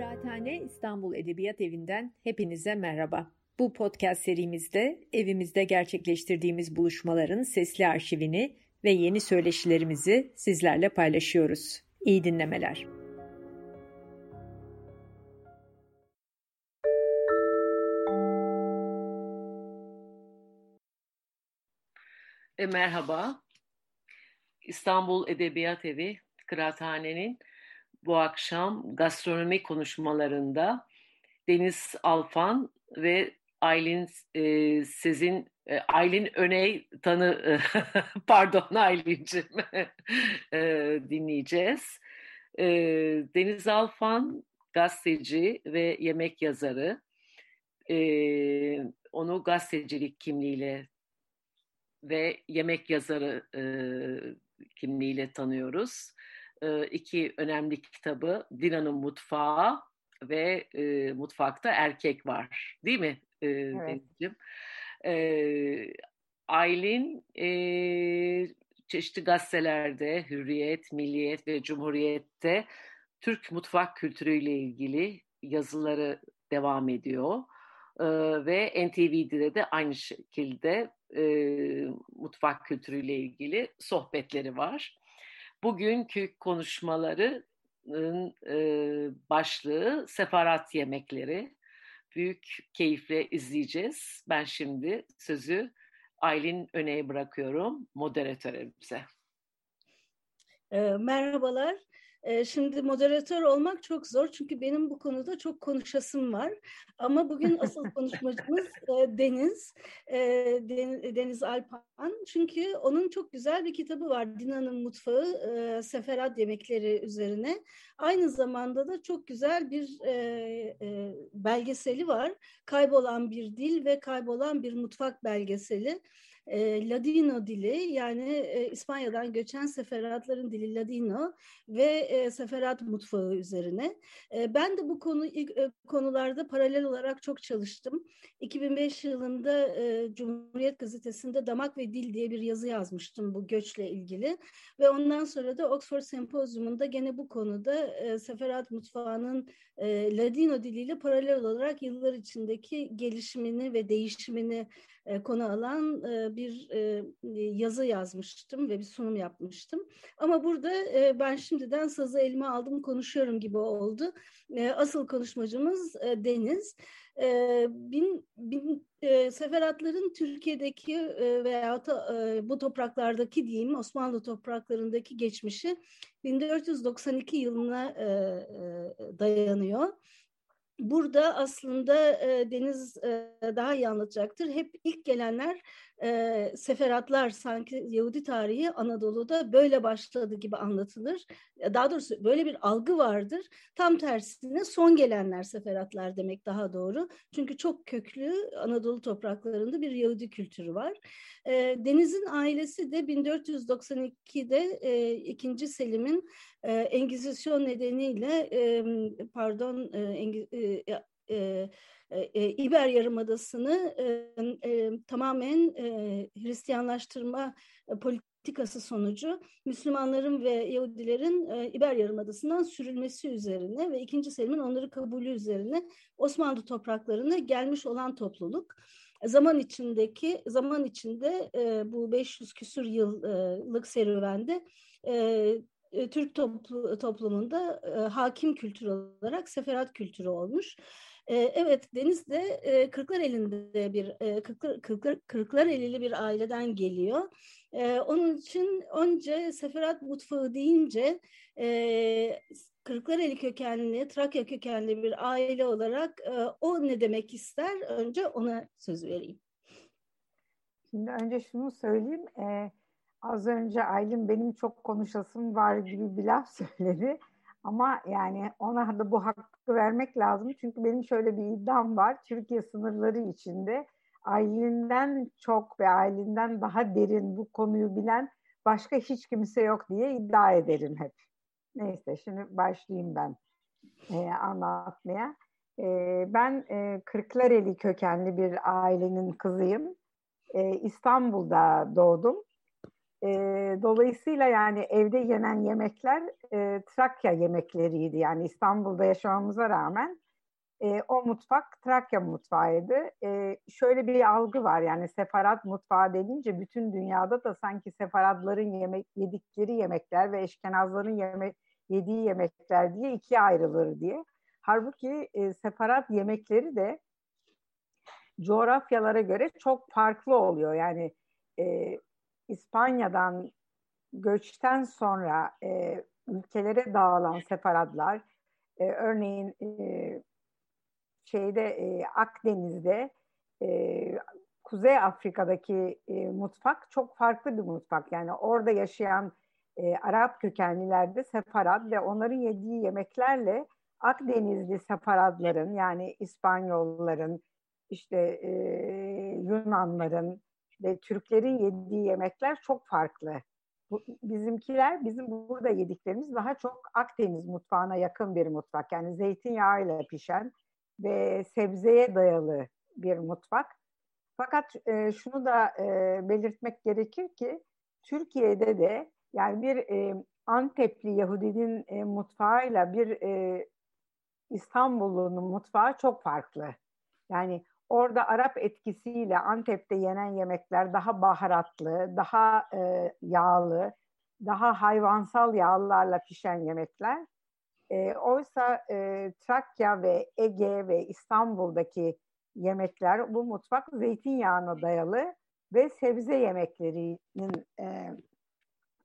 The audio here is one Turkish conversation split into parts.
Kıraathane İstanbul Edebiyat Evi'nden hepinize merhaba. Bu podcast serimizde evimizde gerçekleştirdiğimiz buluşmaların sesli arşivini ve yeni söyleşilerimizi sizlerle paylaşıyoruz. İyi dinlemeler. E, merhaba. İstanbul Edebiyat Evi Kıraathane'nin bu akşam gastronomi konuşmalarında Deniz Alfan ve Aylin e, sizin e, Aylin Öney tanı pardon Aylin'cim e, dinleyeceğiz. E, Deniz Alfan gazeteci ve yemek yazarı. E, onu gazetecilik kimliğiyle ve yemek yazarı e, kimliğiyle tanıyoruz. E, iki önemli kitabı Dina'nın Mutfağı ve e, Mutfakta Erkek Var. Değil mi e, evet. E, Aylin e, çeşitli gazetelerde Hürriyet, Milliyet ve Cumhuriyet'te Türk mutfak kültürüyle ilgili yazıları devam ediyor. Ee, ve NTV'de de aynı şekilde e, mutfak kültürüyle ilgili sohbetleri var. Bugünkü konuşmaların e, başlığı sefarat yemekleri. Büyük keyifle izleyeceğiz. Ben şimdi sözü Aylin Öne'ye bırakıyorum moderatörümüze. E, merhabalar. Şimdi moderatör olmak çok zor çünkü benim bu konuda çok konuşasım var. Ama bugün asıl konuşmacımız Deniz, Deniz Alpan. Çünkü onun çok güzel bir kitabı var Dina'nın Mutfağı, Seferat Yemekleri üzerine. Aynı zamanda da çok güzel bir belgeseli var. Kaybolan bir dil ve kaybolan bir mutfak belgeseli e, Ladino dili yani e, İspanya'dan göçen seferatların dili Ladino ve e, seferat mutfağı üzerine. E, ben de bu konu e, konularda paralel olarak çok çalıştım. 2005 yılında e, Cumhuriyet Gazetesi'nde Damak ve Dil diye bir yazı yazmıştım bu göçle ilgili ve ondan sonra da Oxford Sempozyumunda gene bu konuda e, seferat mutfağının e, Ladino diliyle paralel olarak yıllar içindeki gelişimini ve değişimini konu alan e, bir e, yazı yazmıştım ve bir sunum yapmıştım. Ama burada e, ben şimdiden sazı elime aldım konuşuyorum gibi oldu. E, asıl konuşmacımız e, Deniz. E, bin, bin e, seferatların Türkiye'deki e, veya e, bu topraklardaki diyeyim Osmanlı topraklarındaki geçmişi 1492 yılına e, e, dayanıyor burada aslında Deniz daha iyi anlatacaktır. Hep ilk gelenler e, seferatlar sanki Yahudi tarihi Anadolu'da böyle başladı gibi anlatılır. Daha doğrusu böyle bir algı vardır. Tam tersine son gelenler seferatlar demek daha doğru. Çünkü çok köklü Anadolu topraklarında bir Yahudi kültürü var. E, Deniz'in ailesi de 1492'de e, 2. Selim'in e, Engizisyon nedeniyle e, pardon e, e, e, e, İber Yarımadası'nı e, e, tamamen e, Hristiyanlaştırma e, politikası sonucu Müslümanların ve Yahudilerin e, İber Yarımadası'ndan sürülmesi üzerine ve ikinci Selim'in onları kabulü üzerine Osmanlı topraklarına gelmiş olan topluluk zaman içindeki zaman içinde e, bu 500 küsur yıllık serüvende e, e, Türk toplu, toplumunda e, hakim kültür olarak seferat kültürü olmuş. Evet Deniz de Kırklar elinde bir Kırklar, Kırklar, Kırklar elili bir aileden geliyor. Onun için önce seferat mutfağı deyince Kırklareli kökenli, Trakya kökenli bir aile olarak o ne demek ister? Önce ona söz vereyim. Şimdi önce şunu söyleyeyim. E, Az önce Aylin benim çok konuşasım var gibi bir laf söyledi. Ama yani ona da bu hakkı vermek lazım. Çünkü benim şöyle bir iddiam var. Türkiye sınırları içinde Aylin'den çok ve Aylin'den daha derin bu konuyu bilen başka hiç kimse yok diye iddia ederim hep. Neyse şimdi başlayayım ben e, anlatmaya. E, ben e, Kırklareli kökenli bir ailenin kızıyım. E, İstanbul'da doğdum E, dolayısıyla yani evde yenen yemekler e, Trakya yemekleriydi. Yani İstanbul'da yaşamamıza rağmen e, o mutfak Trakya mutfağıydı. E, şöyle bir algı var yani separat mutfağı denince bütün dünyada da sanki separatların yemek yedikleri yemekler ve eşkenazların yemek yediği yemekler diye ikiye ayrılır diye. Halbuki e, separat yemekleri de coğrafyalara göre çok farklı oluyor. Yani e, İspanya'dan göçten sonra e, ülkelere dağılan separatlar, e, örneğin e, şeyde e, Akdeniz'de e, Kuzey Afrika'daki e, mutfak çok farklı bir mutfak. Yani orada yaşayan e, Arap kökenlilerde separat ve onların yediği yemeklerle Akdenizli separatların yani İspanyolların, işte e, Yunanların ve Türklerin yediği yemekler çok farklı. Bu, bizimkiler, bizim burada yediklerimiz daha çok Akdeniz mutfağına yakın bir mutfak. Yani zeytinyağıyla pişen ve sebzeye dayalı bir mutfak. Fakat e, şunu da e, belirtmek gerekir ki Türkiye'de de yani bir e, Antepli Yahudinin e, mutfağıyla bir e, İstanbul'un mutfağı çok farklı. Yani orada Arap etkisiyle Antep'te yenen yemekler daha baharatlı, daha e, yağlı, daha hayvansal yağlarla pişen yemekler. E, oysa e, Trakya ve Ege ve İstanbul'daki yemekler, bu mutfak zeytinyağına dayalı ve sebze yemeklerinin e,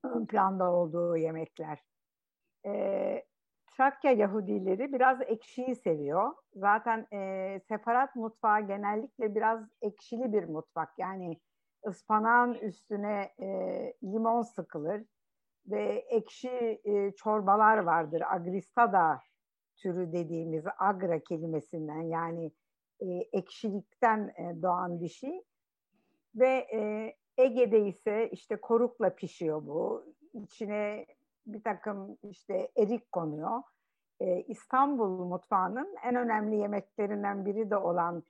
ön planda olduğu yemekler. E, Trakya Yahudileri biraz ekşiyi seviyor. Zaten e, separat mutfağı genellikle biraz ekşili bir mutfak. Yani ıspanağın üstüne e, limon sıkılır ve ekşi e, çorbalar vardır. Agristada türü dediğimiz agra kelimesinden yani e, ekşilikten e, doğan bir şey. Ve e, Ege'de ise işte korukla pişiyor bu. İçine bir takım işte erik konuyor. Ee, İstanbul mutfağının en önemli yemeklerinden biri de olan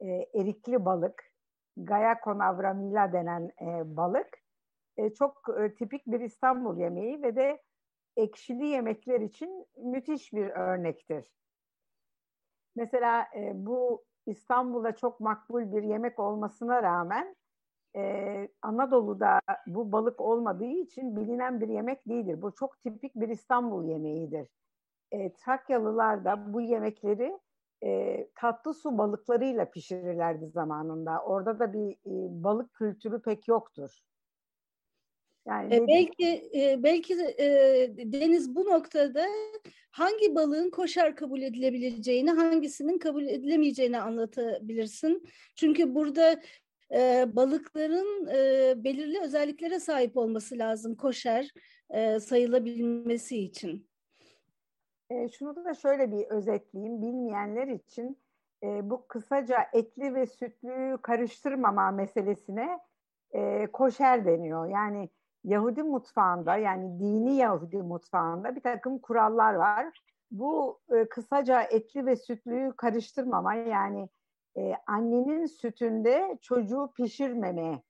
e, erikli balık, Gaya conavramila denen e, balık e, çok e, tipik bir İstanbul yemeği ve de ekşili yemekler için müthiş bir örnektir. Mesela e, bu İstanbul'da çok makbul bir yemek olmasına rağmen e, Anadolu'da bu balık olmadığı için bilinen bir yemek değildir. Bu çok tipik bir İstanbul yemeğidir. E, Trakyalılar da bu yemekleri e, tatlı su balıklarıyla pişirirlerdi zamanında. Orada da bir e, balık kültürü pek yoktur. Yani e, belki e, belki e, Deniz bu noktada hangi balığın koşar kabul edilebileceğini, hangisinin kabul edilemeyeceğini anlatabilirsin. Çünkü burada e, balıkların e, belirli özelliklere sahip olması lazım koşer e, sayılabilmesi için. E, şunu da şöyle bir özetleyeyim bilmeyenler için e, bu kısaca etli ve sütlü karıştırmama meselesine e, koşer deniyor. Yani Yahudi mutfağında yani dini Yahudi mutfağında bir takım kurallar var. Bu e, kısaca etli ve sütlüyü karıştırmama yani e, annenin sütünde çocuğu pişirmeme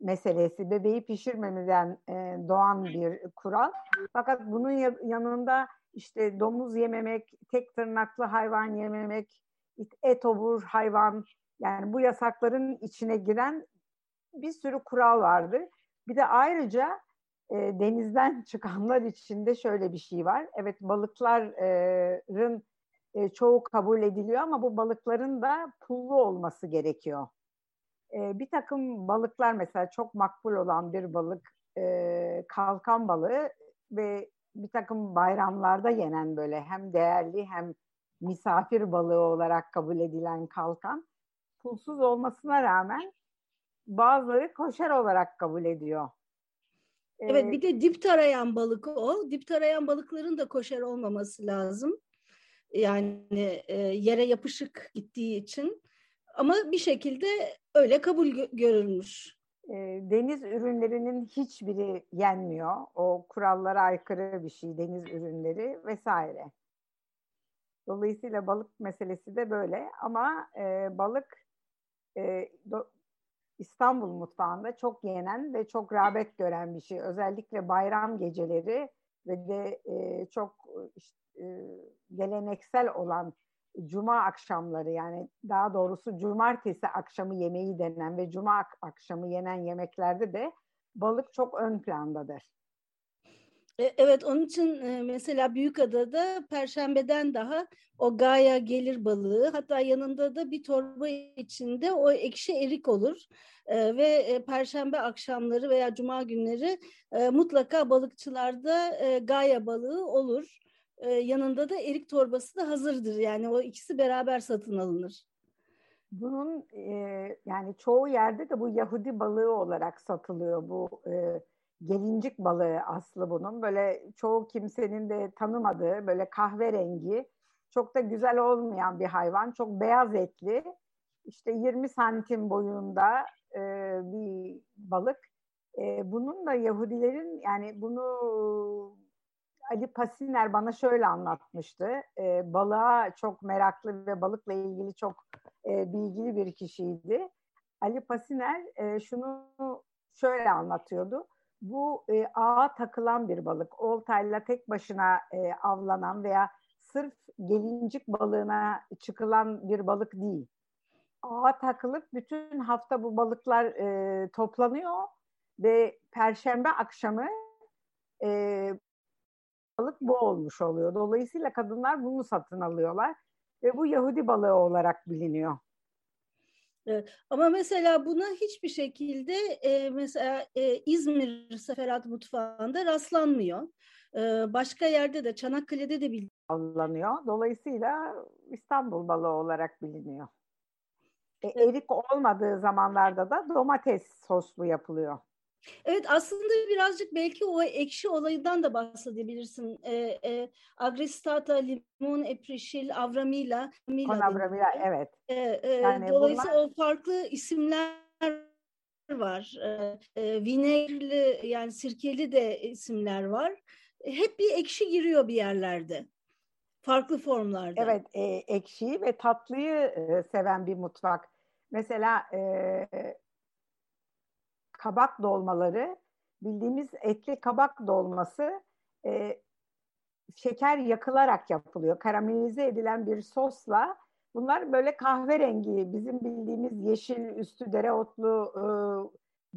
meselesi, bebeği pişirmemeden e, doğan bir kural. Fakat bunun yanında işte domuz yememek, tek tırnaklı hayvan yememek, et obur hayvan yani bu yasakların içine giren bir sürü kural vardı. Bir de ayrıca e, denizden çıkanlar içinde şöyle bir şey var. Evet balıkların e, çoğu kabul ediliyor ama bu balıkların da pullu olması gerekiyor. E, bir takım balıklar mesela çok makbul olan bir balık e, kalkan balığı ve bir takım bayramlarda yenen böyle hem değerli hem misafir balığı olarak kabul edilen kalkan pulsuz olmasına rağmen bazıları koşer olarak kabul ediyor. Evet bir de dip tarayan balık o. Dip tarayan balıkların da koşer olmaması lazım. Yani e, yere yapışık gittiği için. Ama bir şekilde öyle kabul görülmüş. E, deniz ürünlerinin hiçbiri yenmiyor. O kurallara aykırı bir şey deniz ürünleri vesaire. Dolayısıyla balık meselesi de böyle ama e, balık e, do, İstanbul mutfağında çok yenen ve çok rağbet gören bir şey. Özellikle bayram geceleri ve de e, çok işte, e, geleneksel olan cuma akşamları yani daha doğrusu cumartesi akşamı yemeği denen ve cuma akşamı yenen yemeklerde de balık çok ön plandadır. E, evet onun için e, mesela Büyükada'da perşembeden daha o gaya gelir balığı hatta yanında da bir torba içinde o ekşi erik olur e, ve perşembe akşamları veya cuma günleri mutlaka balıkçılarda gaya balığı olur. Yanında da erik torbası da hazırdır yani o ikisi beraber satın alınır. Bunun yani çoğu yerde de bu Yahudi balığı olarak satılıyor bu gelincik balığı aslı bunun. Böyle çoğu kimsenin de tanımadığı böyle kahverengi çok da güzel olmayan bir hayvan. Çok beyaz etli. İşte 20 santim boyunda e, bir balık. E, bunun da Yahudilerin yani bunu Ali Pasiner bana şöyle anlatmıştı. E, balığa çok meraklı ve balıkla ilgili çok e, bilgili bir kişiydi. Ali Pasiner e, şunu şöyle anlatıyordu bu e, ağa takılan bir balık. Oltayla tek başına e, avlanan veya sırf gelincik balığına çıkılan bir balık değil. Ağa takılıp bütün hafta bu balıklar e, toplanıyor ve perşembe akşamı e, balık bu olmuş oluyor. Dolayısıyla kadınlar bunu satın alıyorlar ve bu Yahudi balığı olarak biliniyor. Evet. Ama mesela buna hiçbir şekilde e, mesela e, İzmir Seferat Mutfağı'nda rastlanmıyor. E, başka yerde de Çanakkale'de de biliniyor. Dolayısıyla İstanbul balığı olarak biliniyor. E, erik olmadığı zamanlarda da domates soslu yapılıyor. Evet aslında birazcık belki o ekşi olayından da bahsedebilirsin. E, e, agristata, limon, eprişil, avramila. Avramila evet. E, e, yani dolayısıyla bunlar... o farklı isimler var. E, e, vinegli yani sirkeli de isimler var. Hep bir ekşi giriyor bir yerlerde. Farklı formlarda. Evet e, ekşiyi ve tatlıyı e, seven bir mutfak. Mesela e, kabak dolmaları bildiğimiz etli kabak dolması e, şeker yakılarak yapılıyor. Karamelize edilen bir sosla bunlar böyle kahverengi bizim bildiğimiz yeşil üstü dereotlu e,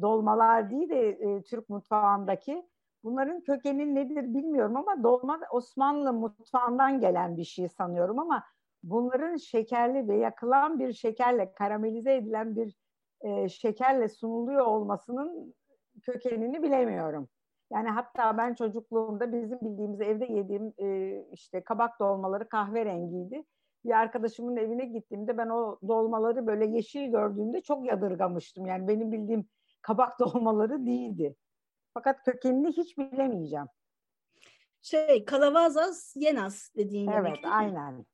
dolmalar değil de e, Türk mutfağındaki bunların kökeni nedir bilmiyorum ama dolma Osmanlı mutfağından gelen bir şey sanıyorum ama bunların şekerli ve yakılan bir şekerle karamelize edilen bir e, şekerle sunuluyor olmasının kökenini bilemiyorum. Yani hatta ben çocukluğumda bizim bildiğimiz evde yediğim e, işte kabak dolmaları kahverengiydi. Bir arkadaşımın evine gittiğimde ben o dolmaları böyle yeşil gördüğümde çok yadırgamıştım. Yani benim bildiğim kabak dolmaları değildi. Fakat kökenini hiç bilemeyeceğim. Şey, kalavazas yenas dediğin Evet, yemek, aynen.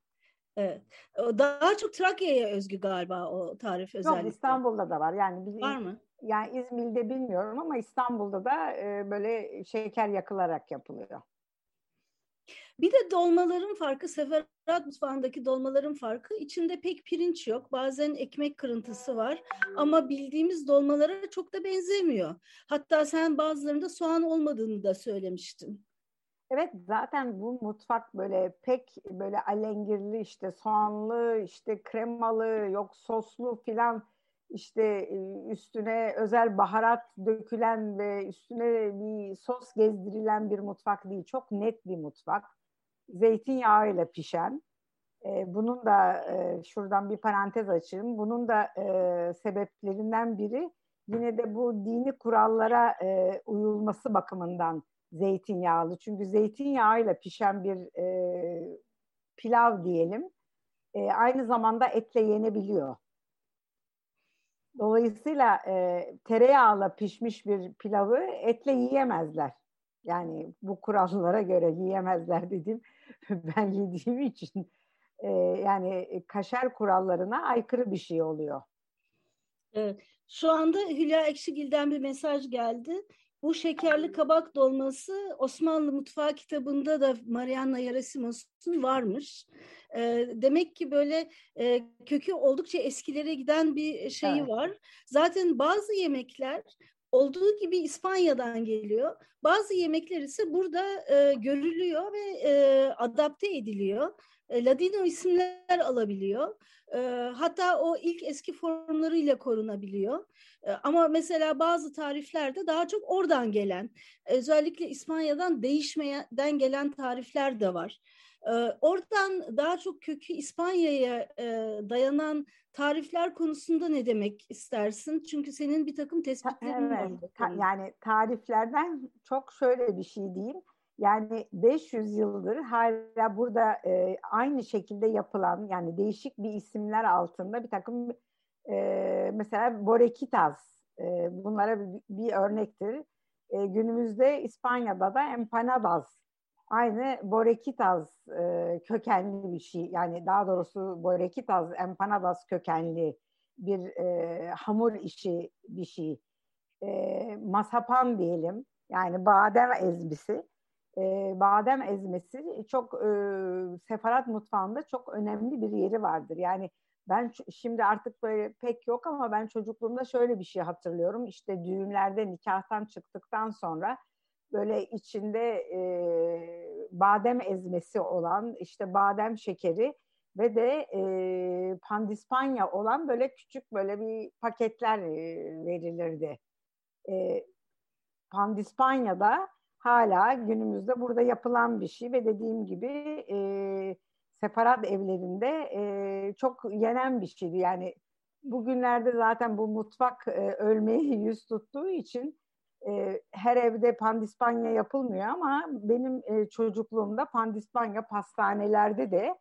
Evet. Daha çok Trakya'ya özgü galiba o tarif özellikle. Yok İstanbul'da da var. Yani biz, var mı? Yani İzmir'de bilmiyorum ama İstanbul'da da e, böyle şeker yakılarak yapılıyor. Bir de dolmaların farkı, seferat mutfağındaki dolmaların farkı içinde pek pirinç yok. Bazen ekmek kırıntısı var ama bildiğimiz dolmalara çok da benzemiyor. Hatta sen bazılarında soğan olmadığını da söylemiştin. Evet zaten bu mutfak böyle pek böyle alengirli işte soğanlı işte kremalı yok soslu filan işte e, üstüne özel baharat dökülen ve üstüne bir sos gezdirilen bir mutfak değil. Çok net bir mutfak. Zeytinyağıyla pişen. E, bunun da e, şuradan bir parantez açayım. Bunun da sebeplerinden biri yine de bu dini kurallara uyulması bakımından zeytinyağlı. Çünkü zeytinyağıyla pişen bir e, pilav diyelim e, aynı zamanda etle yenebiliyor. Dolayısıyla e, tereyağla pişmiş bir pilavı etle yiyemezler. Yani bu kurallara göre yiyemezler dedim. ben yediğim için e, yani kaşar kurallarına aykırı bir şey oluyor. Evet. Şu anda Hülya Ekşigil'den bir mesaj geldi. Bu şekerli kabak dolması Osmanlı mutfağı kitabında da Marianna Yarasimos'un varmış. E, demek ki böyle e, kökü oldukça eskilere giden bir şeyi evet. var. Zaten bazı yemekler olduğu gibi İspanya'dan geliyor. Bazı yemekler ise burada e, görülüyor ve e, adapte ediliyor. E, Ladino isimler alabiliyor. E, hatta o ilk eski formlarıyla korunabiliyor. E, ama mesela bazı tariflerde daha çok oradan gelen, özellikle İspanya'dan değişmeden gelen tarifler de var. Oradan daha çok kökü İspanya'ya dayanan tarifler konusunda ne demek istersin? Çünkü senin bir takım tespitlerin evet, var. Ta, yani tariflerden çok şöyle bir şey diyeyim. Yani 500 yıldır hala burada e, aynı şekilde yapılan yani değişik bir isimler altında bir takım e, mesela borekitas e, bunlara bir, bir örnektir. E, günümüzde İspanya'da da empanadas aynı borekitas e, kökenli bir şey. Yani daha doğrusu borekitas empanadas kökenli bir e, hamur işi bir şey. E, masapan diyelim. Yani badem ezmesi. E, badem ezmesi çok e, sefarat mutfağında çok önemli bir yeri vardır. Yani ben şimdi artık böyle pek yok ama ben çocukluğumda şöyle bir şey hatırlıyorum. İşte düğünlerde nikahtan çıktıktan sonra böyle içinde e, badem ezmesi olan işte badem şekeri ve de e, pandispanya olan böyle küçük böyle bir paketler e, verilirdi. E, pandispanya hala günümüzde burada yapılan bir şey ve dediğim gibi e, separat evlerinde e, çok yenen bir şeydi. Yani bugünlerde zaten bu mutfak e, ölmeye yüz tuttuğu için e, her evde pandispanya yapılmıyor ama benim e, çocukluğumda pandispanya pastanelerde de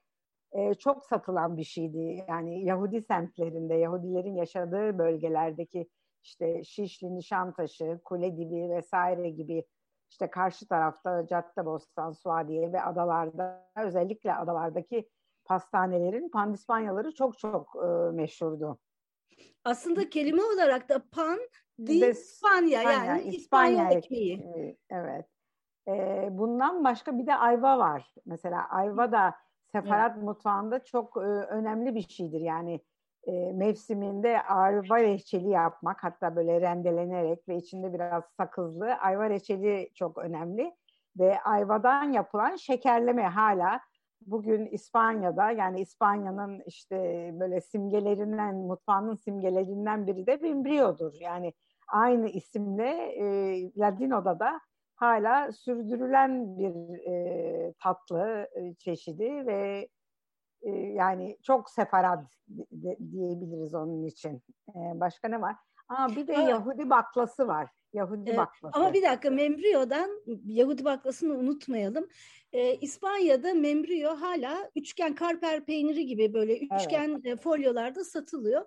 e, çok satılan bir şeydi. Yani Yahudi semtlerinde, Yahudilerin yaşadığı bölgelerdeki işte Şişli, Nişantaşı, Kuledibi vesaire gibi işte karşı tarafta Caddebostan, Suadiye ve adalarda özellikle adalardaki pastanelerin pandispanyaları çok çok e, meşhurdu. Aslında kelime olarak da pan değil İspanya, yani İspanya, İspanya ekmeği. Evet. E, bundan başka bir de ayva var. Mesela ayva da sefarat evet. mutfağında çok e, önemli bir şeydir. Yani e, mevsiminde ayva reçeli yapmak hatta böyle rendelenerek ve içinde biraz sakızlı ayva reçeli çok önemli. Ve ayvadan yapılan şekerleme hala bugün İspanya'da yani İspanya'nın işte böyle simgelerinden, mutfağının simgelerinden biri de Bimbrio'dur. Yani aynı isimle e, Ladino'da da hala sürdürülen bir e, tatlı e, çeşidi ve e, yani çok separat diyebiliriz onun için. E, başka ne var? Aa, bir de Yahudi baklası var. Yahudi evet, baklası. Ama bir dakika Membrio'dan Yahudi baklasını unutmayalım. Ee, İspanya'da Membrio hala üçgen karper peyniri gibi böyle üçgen evet. folyolarda satılıyor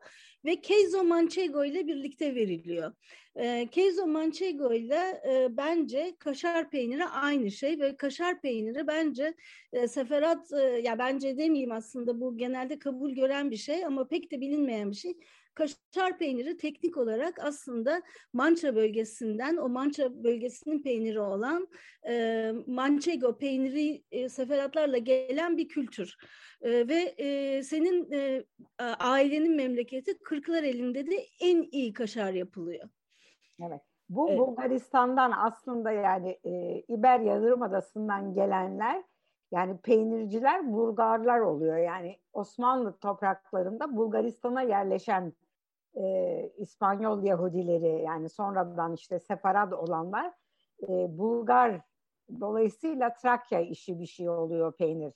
ve queso manchego ile birlikte veriliyor. Ee, queso manchego ile e, bence kaşar peyniri aynı şey ve kaşar peyniri bence e, seferat e, ya bence demeyeyim aslında bu genelde kabul gören bir şey ama pek de bilinmeyen bir şey kaşar peyniri teknik olarak aslında Mança bölgesinden o Mança bölgesinin peyniri olan e, Manchego peyniri e, seferatlarla gelen bir kültür. E, ve e, senin e, ailenin memleketi Kırklar elinde de en iyi kaşar yapılıyor. Evet. Bu evet. Bulgaristan'dan aslında yani e, İber Yarımadası'ndan gelenler yani peynirciler Bulgarlar oluyor. Yani Osmanlı topraklarında Bulgaristan'a yerleşen e, İspanyol Yahudileri yani sonradan işte separad olanlar e, Bulgar dolayısıyla Trakya işi bir şey oluyor peynir.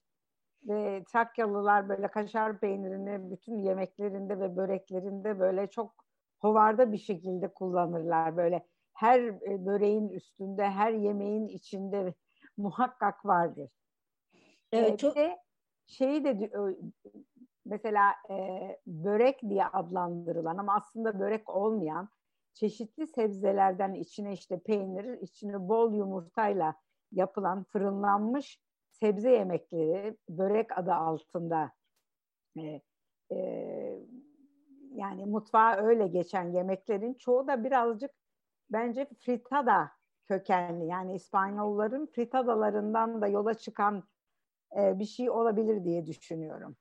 Ve Trakyalılar böyle kaşar peynirini bütün yemeklerinde ve böreklerinde böyle çok hovarda bir şekilde kullanırlar. Böyle her e, böreğin üstünde, her yemeğin içinde muhakkak vardır. Evet, çok... Ve şeyi de mesela e, börek diye adlandırılan ama aslında börek olmayan çeşitli sebzelerden içine işte peynir, içine bol yumurtayla yapılan fırınlanmış sebze yemekleri börek adı altında e, e, yani mutfağa öyle geçen yemeklerin çoğu da birazcık bence fritada kökenli. Yani İspanyolların fritadalarından da yola çıkan e, bir şey olabilir diye düşünüyorum.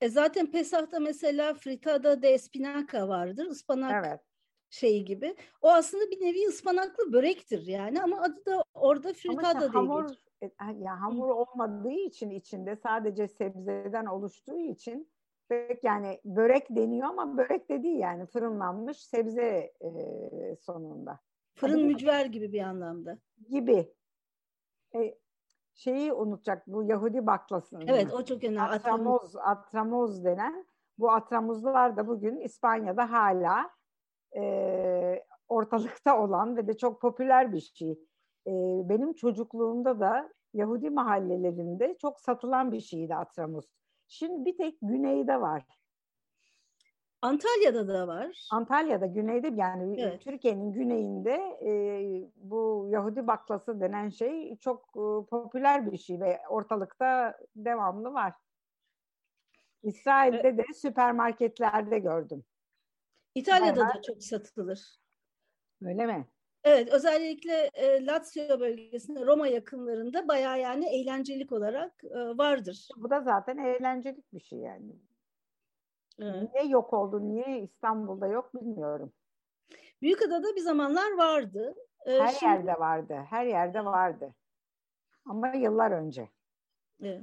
E zaten Pesah'ta mesela fritada de espinaca vardır. Ispanak evet. şeyi gibi. O aslında bir nevi ıspanaklı börektir yani ama adı da orada fritada işte hamur, e, ya hamur olmadığı için içinde sadece sebzeden oluştuğu için börek yani börek deniyor ama börek de değil yani fırınlanmış sebze e, sonunda. Fırın mücver gibi bir anlamda. Gibi. E, şeyi unutacak bu Yahudi baklasını. Evet o çok önemli. Atramoz, atramoz denen bu atramuzlar da bugün İspanya'da hala e, ortalıkta olan ve de çok popüler bir şey. E, benim çocukluğumda da Yahudi mahallelerinde çok satılan bir şeydi atramuz. Şimdi bir tek güneyde var. Antalya'da da var. Antalya'da güneyde yani evet. Türkiye'nin güneyinde e, bu Yahudi baklası denen şey çok e, popüler bir şey ve ortalıkta devamlı var. İsrail'de evet. de süpermarketlerde gördüm. İtalya'da Bayağı... da çok satılır. Öyle mi? Evet, özellikle e, Lazio bölgesinde Roma yakınlarında bayağı yani eğlencelik olarak e, vardır. Bu da zaten eğlencelik bir şey yani. Evet. Niye yok oldu, niye İstanbul'da yok bilmiyorum. Büyükada'da bir zamanlar vardı. Ee, her şimdi... yerde vardı, her yerde vardı. Ama yıllar önce. Evet.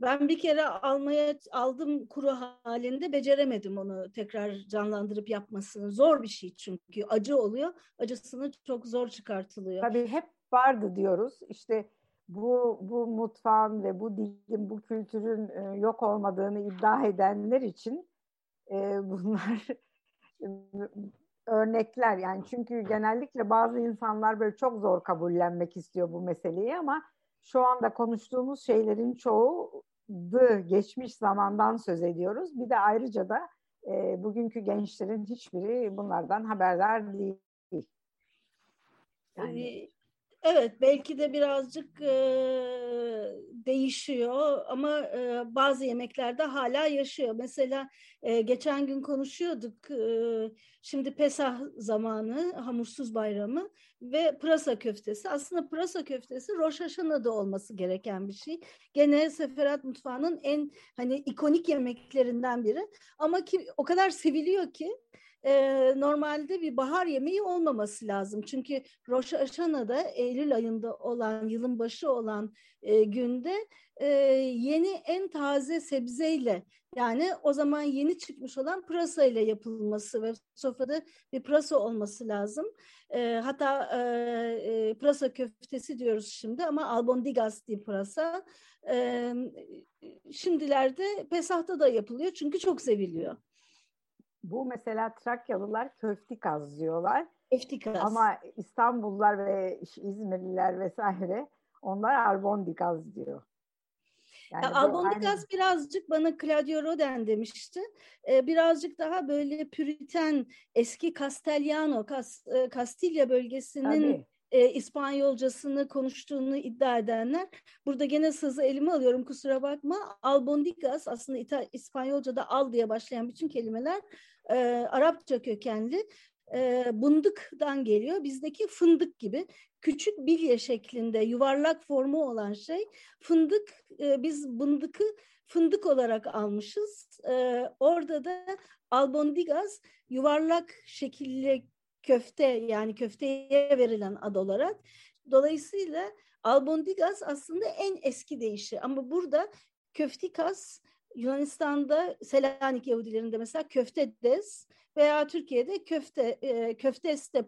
Ben bir kere almaya aldım kuru halinde beceremedim onu tekrar canlandırıp yapmasını. Zor bir şey çünkü acı oluyor. Acısını çok zor çıkartılıyor. Tabii hep vardı diyoruz. İşte bu bu mutfağın ve bu dilin, bu kültürün e, yok olmadığını iddia edenler için e, bunlar örnekler yani çünkü genellikle bazı insanlar böyle çok zor kabullenmek istiyor bu meseleyi ama şu anda konuştuğumuz şeylerin çoğu geçmiş zamandan söz ediyoruz. Bir de ayrıca da e, bugünkü gençlerin hiçbiri bunlardan haberdar değil. Yani Evet belki de birazcık e, değişiyor ama e, bazı yemeklerde hala yaşıyor. Mesela e, geçen gün konuşuyorduk e, şimdi Pesah zamanı hamursuz bayramı ve pırasa köftesi. Aslında pırasa köftesi Rosh Hashanah'da olması gereken bir şey. Gene Seferat mutfağının en hani ikonik yemeklerinden biri ama ki o kadar seviliyor ki e, normalde bir bahar yemeği olmaması lazım. Çünkü Rosh Hashanah'da Eylül ayında olan, yılın başı olan e, günde e, yeni en taze sebzeyle yani o zaman yeni çıkmış olan pırasa ile yapılması ve sofrada bir pırasa olması lazım. E, hatta e, e, pırasa köftesi diyoruz şimdi ama albondigas diye pırasa. E, şimdilerde Pesah'ta da yapılıyor çünkü çok seviliyor. Bu mesela Trakyalılar köftikaz diyorlar. Köftikaz. Ama İstanbullular ve İzmirliler vesaire onlar arbondigaz diyor. Yani ya, Albondigaz aynı... birazcık bana Claudio Roden demişti. Ee, birazcık daha böyle püriten eski Castellano, Kas, e, Kastilya bölgesinin e, İspanyolcasını konuştuğunu iddia edenler. Burada gene sızı elime alıyorum kusura bakma. Albondigas aslında İta, İspanyolca'da al diye başlayan bütün kelimeler e, Arapça kökenli. E, bındıktan geliyor. Bizdeki fındık gibi küçük bilye şeklinde yuvarlak formu olan şey fındık. E, biz bındıkı fındık olarak almışız. E, orada da albondigas yuvarlak şekilli köfte yani köfteye verilen ad olarak. Dolayısıyla albondigas aslında en eski deyişi ama burada köftikas Yunanistan'da Selanik Yahudilerinde mesela köfte des veya Türkiye'de köfte e, köftes de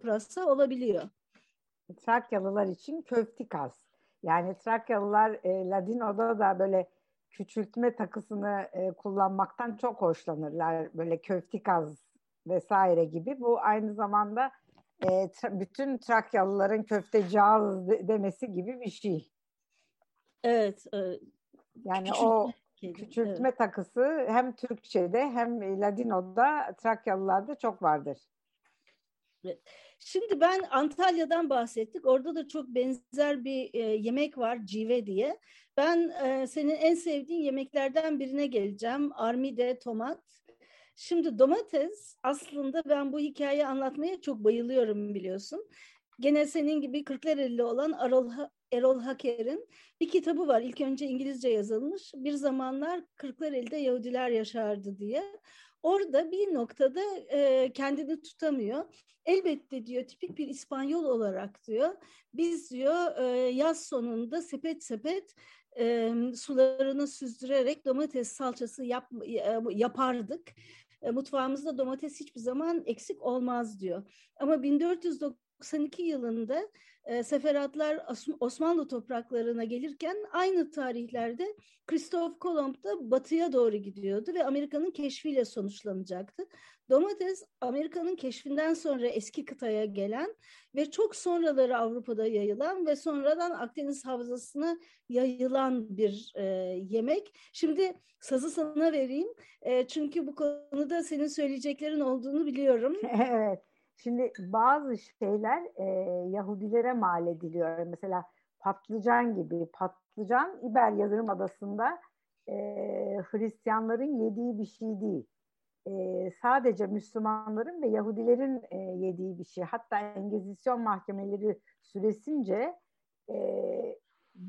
olabiliyor. Trakyalılar için köftikas. Yani Trakyalılar e, Ladino'da da böyle küçültme takısını e, kullanmaktan çok hoşlanırlar. Böyle köftikaz vesaire gibi. Bu aynı zamanda e, tra- bütün Trakyalıların köftecağız de- demesi gibi bir şey. Evet. E, yani küçültme, o küçültme evet. takısı hem Türkçe'de hem Ladino'da Trakyalılarda çok vardır. Şimdi ben Antalya'dan bahsettik. Orada da çok benzer bir e, yemek var cive diye. Ben e, senin en sevdiğin yemeklerden birine geleceğim. Armide tomat. Şimdi domates aslında ben bu hikayeyi anlatmaya çok bayılıyorum biliyorsun. gene senin gibi Kırklareli'li olan Erol, Erol Haker'in bir kitabı var. İlk önce İngilizce yazılmış. Bir zamanlar Kırklareli'de Yahudiler yaşardı diye. Orada bir noktada e, kendini tutamıyor. Elbette diyor tipik bir İspanyol olarak diyor. Biz diyor e, yaz sonunda sepet sepet e, sularını süzdürerek domates salçası yap, yapardık. E, mutfağımızda domates hiçbir zaman eksik olmaz diyor. Ama 1492 yılında seferatlar Osmanlı topraklarına gelirken aynı tarihlerde Christoph Kolomb da batıya doğru gidiyordu ve Amerika'nın keşfiyle sonuçlanacaktı. Domates Amerika'nın keşfinden sonra eski kıtaya gelen ve çok sonraları Avrupa'da yayılan ve sonradan Akdeniz Havzası'na yayılan bir e, yemek. Şimdi sazı sana vereyim e, çünkü bu konuda senin söyleyeceklerin olduğunu biliyorum. evet. Şimdi bazı şeyler e, Yahudilere mal ediliyor. Mesela patlıcan gibi. Patlıcan İber Yıldırım Adası'nda e, Hristiyanların yediği bir şey değil. E, sadece Müslümanların ve Yahudilerin e, yediği bir şey. Hatta Engizisyon mahkemeleri süresince e,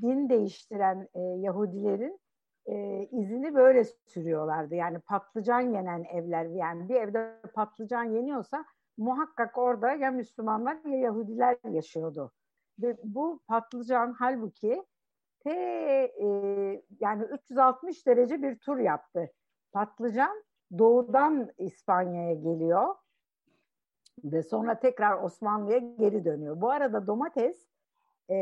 din değiştiren e, Yahudilerin e, izini böyle sürüyorlardı. Yani patlıcan yenen evler yani bir evde patlıcan yeniyorsa muhakkak orada ya Müslümanlar ya Yahudiler yaşıyordu. Ve bu patlıcan halbuki te, e, yani 360 derece bir tur yaptı. Patlıcan doğudan İspanya'ya geliyor ve sonra tekrar Osmanlı'ya geri dönüyor. Bu arada domates e,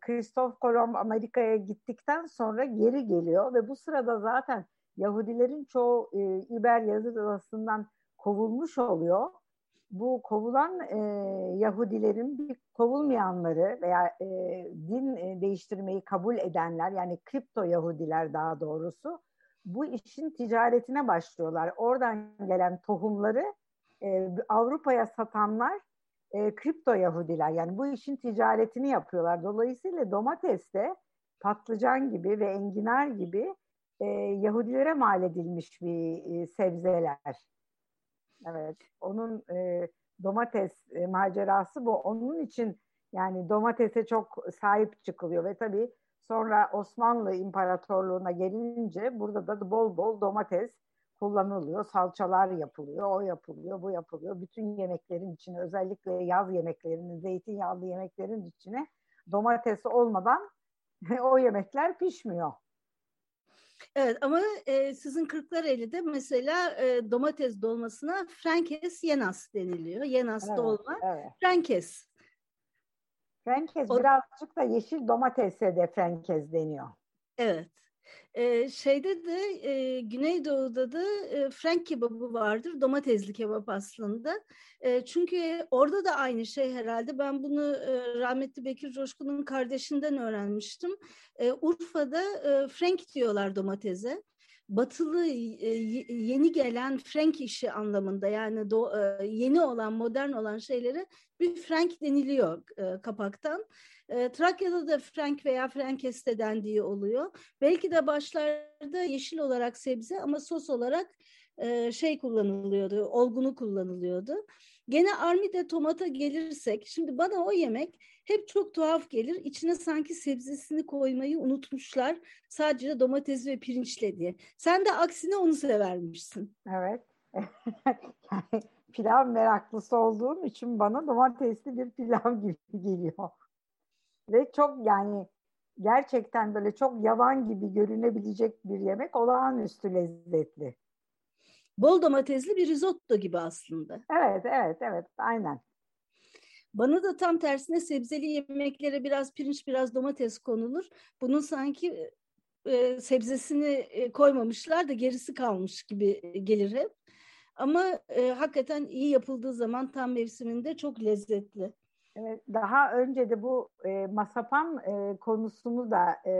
Christoph Kolomb Amerika'ya gittikten sonra geri geliyor ve bu sırada zaten Yahudilerin çoğu e, İber Yazıdası'ndan kovulmuş oluyor bu kovulan e, Yahudilerin bir kovulmayanları veya e, din e, değiştirmeyi kabul edenler yani kripto Yahudiler daha doğrusu bu işin ticaretine başlıyorlar. Oradan gelen tohumları e, Avrupa'ya satanlar e, kripto Yahudiler yani bu işin ticaretini yapıyorlar. Dolayısıyla domates de patlıcan gibi ve enginar gibi e, Yahudilere mal edilmiş bir e, sebzeler. Evet, onun e, domates e, macerası bu. Onun için yani domatese çok sahip çıkılıyor ve tabii sonra Osmanlı İmparatorluğu'na gelince burada da bol bol domates kullanılıyor. Salçalar yapılıyor, o yapılıyor, bu yapılıyor. Bütün yemeklerin içine özellikle yaz yemeklerinin, zeytinyağlı yemeklerin içine domates olmadan o yemekler pişmiyor. Evet ama e, sizin Kırklareli'de mesela e, domates dolmasına Frankes Yenas deniliyor. Yenas evet, dolma. Evet. Frankes. Frankes o... birazcık da yeşil domatese de Frankes deniyor. Evet. Şeyde de e, Güneydoğu'da da e, Frank kebabı vardır. Domatesli kebap aslında. E, çünkü orada da aynı şey herhalde. Ben bunu e, rahmetli Bekir Coşkun'un kardeşinden öğrenmiştim. E, Urfa'da e, Frank diyorlar domatese batılı yeni gelen Frank işi anlamında yani do, yeni olan modern olan şeylere bir Frank deniliyor kapaktan. Trakya'da da Frank veya Frankeste dendiği oluyor. Belki de başlarda yeşil olarak sebze ama sos olarak şey kullanılıyordu, olgunu kullanılıyordu. Gene armide tomata gelirsek, şimdi bana o yemek hep çok tuhaf gelir. İçine sanki sebzesini koymayı unutmuşlar. Sadece domates ve pirinçle diye. Sen de aksine onu severmişsin. Evet. yani pilav meraklısı olduğum için bana domatesli bir pilav gibi geliyor. Ve çok yani gerçekten böyle çok yavan gibi görünebilecek bir yemek olağanüstü lezzetli. Bol domatesli bir risotto gibi aslında. Evet, evet, evet. Aynen. Bana da tam tersine sebzeli yemeklere biraz pirinç, biraz domates konulur. Bunun sanki e, sebzesini e, koymamışlar da gerisi kalmış gibi gelir hep. Ama e, hakikaten iyi yapıldığı zaman tam mevsiminde çok lezzetli. Evet, daha önce de bu e, masapan e, konusunu da e,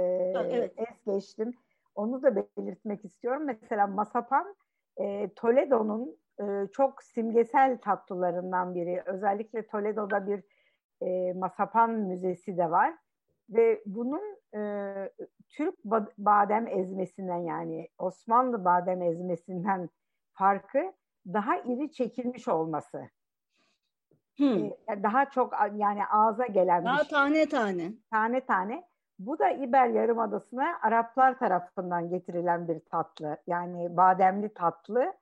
evet. es geçtim. Onu da belirtmek istiyorum. Mesela masapan e, Toledo'nun e, çok simgesel tatlılarından biri. Özellikle Toledo'da bir e, masapan müzesi de var. Ve bunun e, Türk badem ezmesinden yani Osmanlı badem ezmesinden farkı daha iri çekilmiş olması. Hmm. E, daha çok yani ağza gelen daha şey. tane tane. Tane tane. Bu da İber Yarımadası'na Araplar tarafından getirilen bir tatlı. Yani bademli tatlı.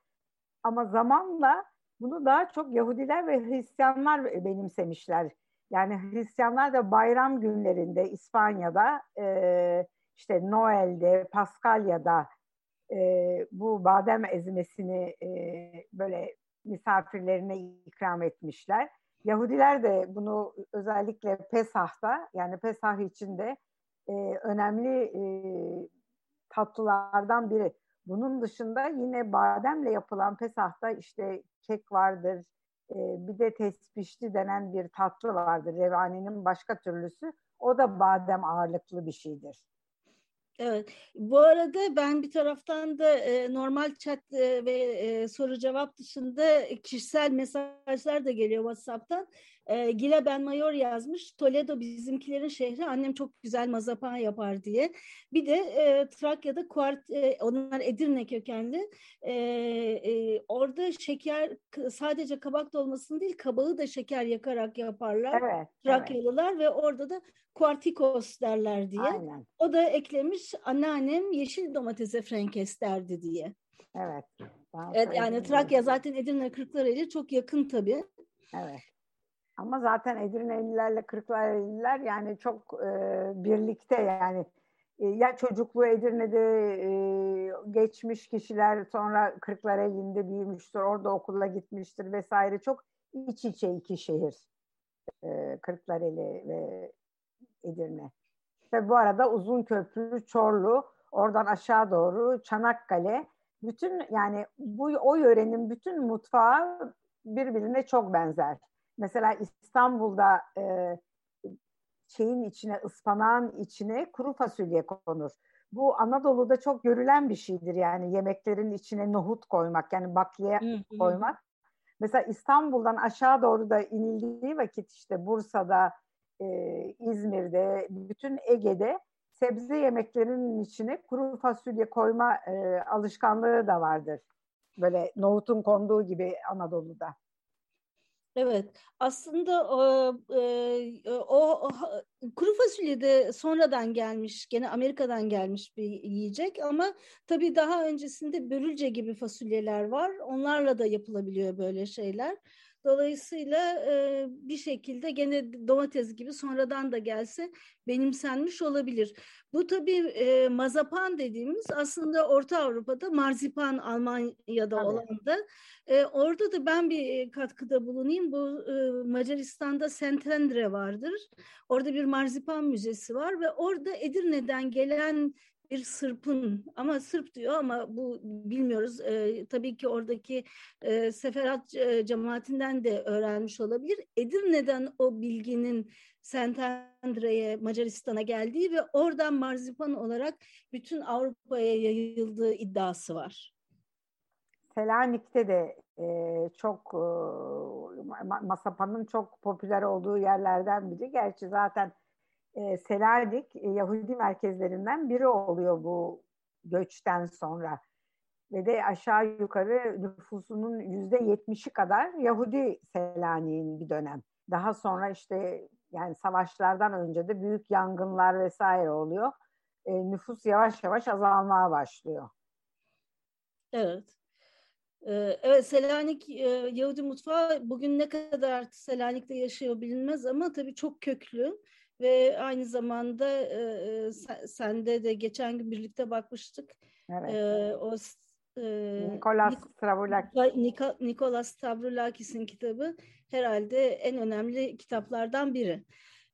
Ama zamanla bunu daha çok Yahudiler ve Hristiyanlar benimsemişler. Yani Hristiyanlar da bayram günlerinde İspanya'da e, işte Noel'de, Paskalya'da e, bu badem ezmesini e, böyle misafirlerine ikram etmişler. Yahudiler de bunu özellikle Pesah'ta yani Pesah için de e, önemli e, tatlılardan biri. Bunun dışında yine bademle yapılan Pesah'ta işte kek vardır, e, bir de tesbişli denen bir tatlı vardır. Revanenin başka türlüsü. O da badem ağırlıklı bir şeydir. Evet. Bu arada ben bir taraftan da e, normal chat e, ve e, soru cevap dışında kişisel mesajlar da geliyor WhatsApp'tan. E, Gila Ben Mayor yazmış. Toledo bizimkilerin şehri. Annem çok güzel mazapan yapar diye. Bir de e, Trakya'da kuart, e, onlar Edirne kökenli. E, e, orada şeker sadece kabak dolmasını değil kabağı da şeker yakarak yaparlar. Evet, Trakyalılar evet. ve orada da kuartikos derler diye. Aynen. O da eklemiş anneannem yeşil domatese frenkes derdi diye. Evet. Evet yani Trakya zaten Edirne Kırklareli çok yakın tabii. Evet. Ama zaten Edirne'lilerle Kırklareliler yani çok e, birlikte yani e, ya çocukluğu Edirne'de e, geçmiş kişiler sonra Kırklareli'nde büyümüştür, orada okula gitmiştir vesaire çok iç içe iki şehir. E, Kırklareli ve Edirne. Ve bu arada uzun köprü, Çorlu, oradan aşağı doğru Çanakkale, bütün yani bu o yörenin bütün mutfağı birbirine çok benzer. Mesela İstanbul'da e, şeyin içine, ıspanağın içine kuru fasulye konur. Bu Anadolu'da çok görülen bir şeydir yani yemeklerin içine nohut koymak yani bakliye koymak. Mesela İstanbul'dan aşağı doğru da inildiği vakit işte Bursa'da, e, İzmir'de, bütün Ege'de sebze yemeklerinin içine kuru fasulye koyma e, alışkanlığı da vardır. Böyle nohutun konduğu gibi Anadolu'da. Evet, aslında o, o kuru fasulye de sonradan gelmiş, gene Amerika'dan gelmiş bir yiyecek ama tabii daha öncesinde börülce gibi fasulyeler var. Onlarla da yapılabiliyor böyle şeyler. Dolayısıyla e, bir şekilde gene domates gibi sonradan da gelse benimsenmiş olabilir. Bu tabii e, mazapan dediğimiz aslında Orta Avrupa'da marzipan Almanya'da tabii. olan da e, orada da ben bir katkıda bulunayım. Bu e, Macaristan'da Sentendre vardır. Orada bir marzipan müzesi var ve orada Edirne'den gelen bir Sırp'ın ama Sırp diyor ama bu bilmiyoruz. E, tabii ki oradaki e, Seferat e, cemaatinden de öğrenmiş olabilir. Edirne'den o bilginin Sentendre'ye Macaristan'a geldiği ve oradan marzipan olarak bütün Avrupa'ya yayıldığı iddiası var. Selanik'te de e, çok e, masapanın çok popüler olduğu yerlerden biri. Gerçi zaten e, Selanik e, Yahudi merkezlerinden biri oluyor bu göçten sonra. Ve de aşağı yukarı nüfusunun yüzde yetmişi kadar Yahudi Selanik'in bir dönem. Daha sonra işte yani savaşlardan önce de büyük yangınlar vesaire oluyor. E, nüfus yavaş yavaş azalmaya başlıyor. Evet. Ee, evet Selanik e, Yahudi mutfağı bugün ne kadar Selanik'te yaşıyor bilinmez ama tabii çok köklü ve aynı zamanda e, e sende de geçen gün birlikte bakmıştık. Evet. E, o e, Nikolas Stavroulakis. Nikolas Stavroulakis'in kitabı herhalde en önemli kitaplardan biri.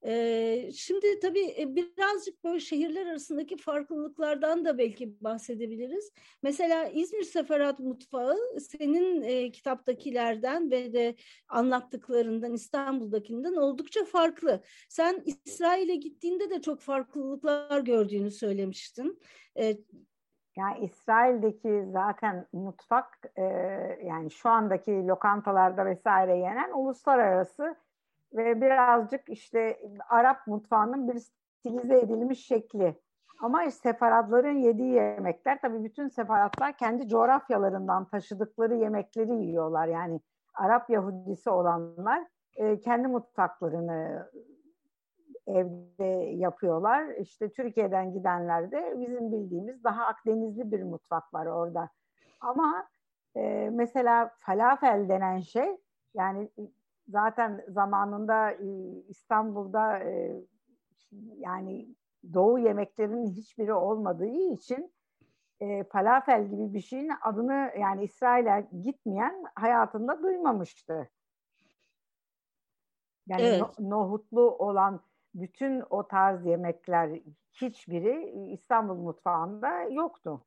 Ee, şimdi tabii e, birazcık böyle şehirler arasındaki farklılıklardan da belki bahsedebiliriz. Mesela İzmir Seferat Mutfağı senin e, kitaptakilerden ve de anlattıklarından İstanbul'dakinden oldukça farklı. Sen İsrail'e gittiğinde de çok farklılıklar gördüğünü söylemiştin. E, yani İsrail'deki zaten mutfak e, yani şu andaki lokantalarda vesaire yenen uluslararası ve birazcık işte Arap mutfağının bir stilize edilmiş şekli. Ama sefaratların yediği yemekler tabii bütün sefaratlar kendi coğrafyalarından taşıdıkları yemekleri yiyorlar. Yani Arap Yahudisi olanlar e, kendi mutfaklarını evde yapıyorlar. İşte Türkiye'den gidenler de bizim bildiğimiz daha Akdenizli bir mutfak var orada. Ama e, mesela falafel denen şey yani zaten zamanında e, İstanbul'da e, yani doğu yemeklerinin hiçbiri olmadığı için e, falafel gibi bir şeyin adını yani İsrail'e gitmeyen hayatında duymamıştı. Yani evet. no, nohutlu olan bütün o tarz yemekler hiçbiri İstanbul mutfağında yoktu.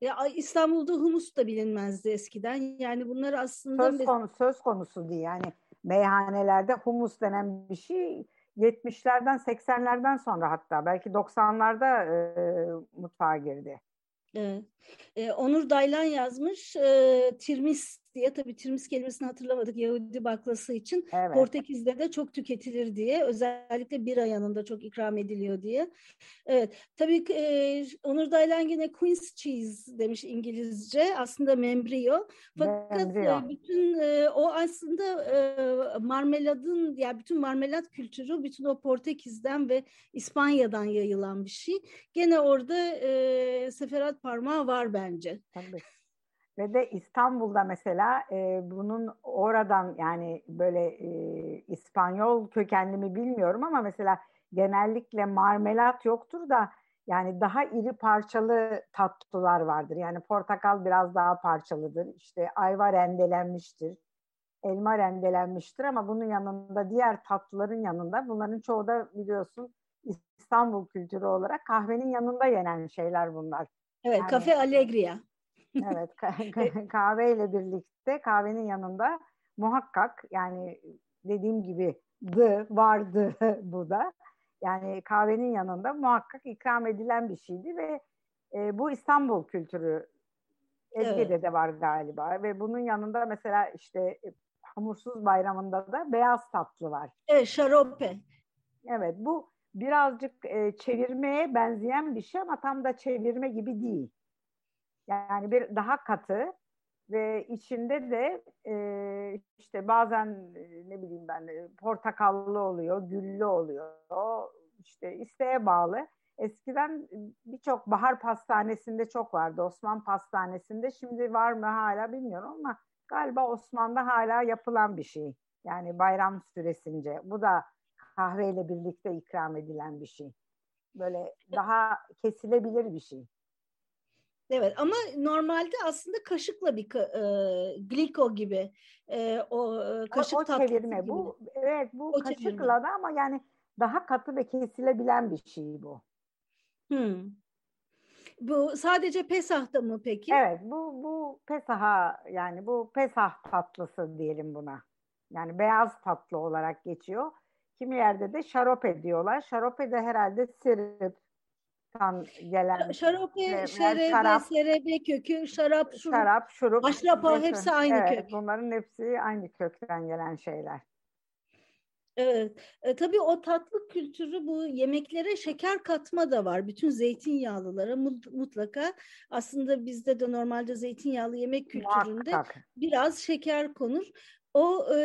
Ya İstanbul'da humus da bilinmezdi eskiden. Yani bunlar aslında söz konusu söz konusu değil. Yani meyhanelerde humus denen bir şey 70'lerden 80'lerden sonra hatta belki 90'larda e, mutfağa girdi. Evet. Ee, Onur Daylan yazmış. E, tirmis diye tabii tirmis kelimesini hatırlamadık Yahudi baklası için. Evet. Portekiz'de de çok tüketilir diye. Özellikle bira yanında çok ikram ediliyor diye. Evet. Tabii e, Onur Daylan yine Queen's Cheese demiş İngilizce. Aslında membrio. Fakat membrio. E, bütün e, o aslında e, marmeladın ya yani bütün marmelat kültürü bütün o Portekiz'den ve İspanya'dan yayılan bir şey. Gene orada e, seferat parmağı var bence. Tabii. Ve de İstanbul'da mesela e, bunun oradan yani böyle e, İspanyol kökenli mi bilmiyorum ama mesela genellikle marmelat yoktur da yani daha iri parçalı tatlılar vardır. Yani portakal biraz daha parçalıdır. İşte ayva rendelenmiştir. Elma rendelenmiştir ama bunun yanında diğer tatlıların yanında bunların çoğu da biliyorsun İstanbul kültürü olarak kahvenin yanında yenen şeyler bunlar. Evet, yani, kafe Allegria. Evet kahveyle birlikte kahvenin yanında muhakkak yani dediğim gibi dı vardı bu da. Yani kahvenin yanında muhakkak ikram edilen bir şeydi ve e, bu İstanbul kültürü Ezgi'de evet. de var galiba ve bunun yanında mesela işte e, hamursuz bayramında da beyaz tatlı var. Evet, şarope. Evet, bu birazcık e, çevirmeye benzeyen bir şey ama tam da çevirme gibi değil. Yani bir daha katı ve içinde de e, işte bazen e, ne bileyim ben e, portakallı oluyor, güllü oluyor. işte isteğe bağlı. Eskiden birçok bahar pastanesinde çok vardı. Osman pastanesinde şimdi var mı hala bilmiyorum ama galiba Osman'da hala yapılan bir şey. Yani bayram süresince. Bu da kahveyle birlikte ikram edilen bir şey. Böyle daha kesilebilir bir şey. Evet ama normalde aslında kaşıkla bir e, gliko gibi e, o e, kaşık o, o çevirme gibi. bu evet bu o kaşıkla çevirme. da ama yani daha katı ve kesilebilen bir şey bu. Hmm. Bu sadece Pesah'ta mı peki? Evet bu bu Pesah'a yani bu Pesah tatlısı diyelim buna. Yani beyaz tatlı olarak geçiyor. Kimi yerde de şarope diyorlar. Şarope de herhalde sirip, kan gelen şarope, şerebe, şarap, serebe kökü, şarap, şurup, şarap, şurup aşrapa hepsi aynı evet, kök. Bunların hepsi aynı kökten gelen şeyler. Evet. E, tabii o tatlı kültürü bu yemeklere şeker katma da var. Bütün zeytinyağlılara mutlaka aslında bizde de normalde zeytinyağlı yemek kültüründe Muhakkak. biraz şeker konur. O e,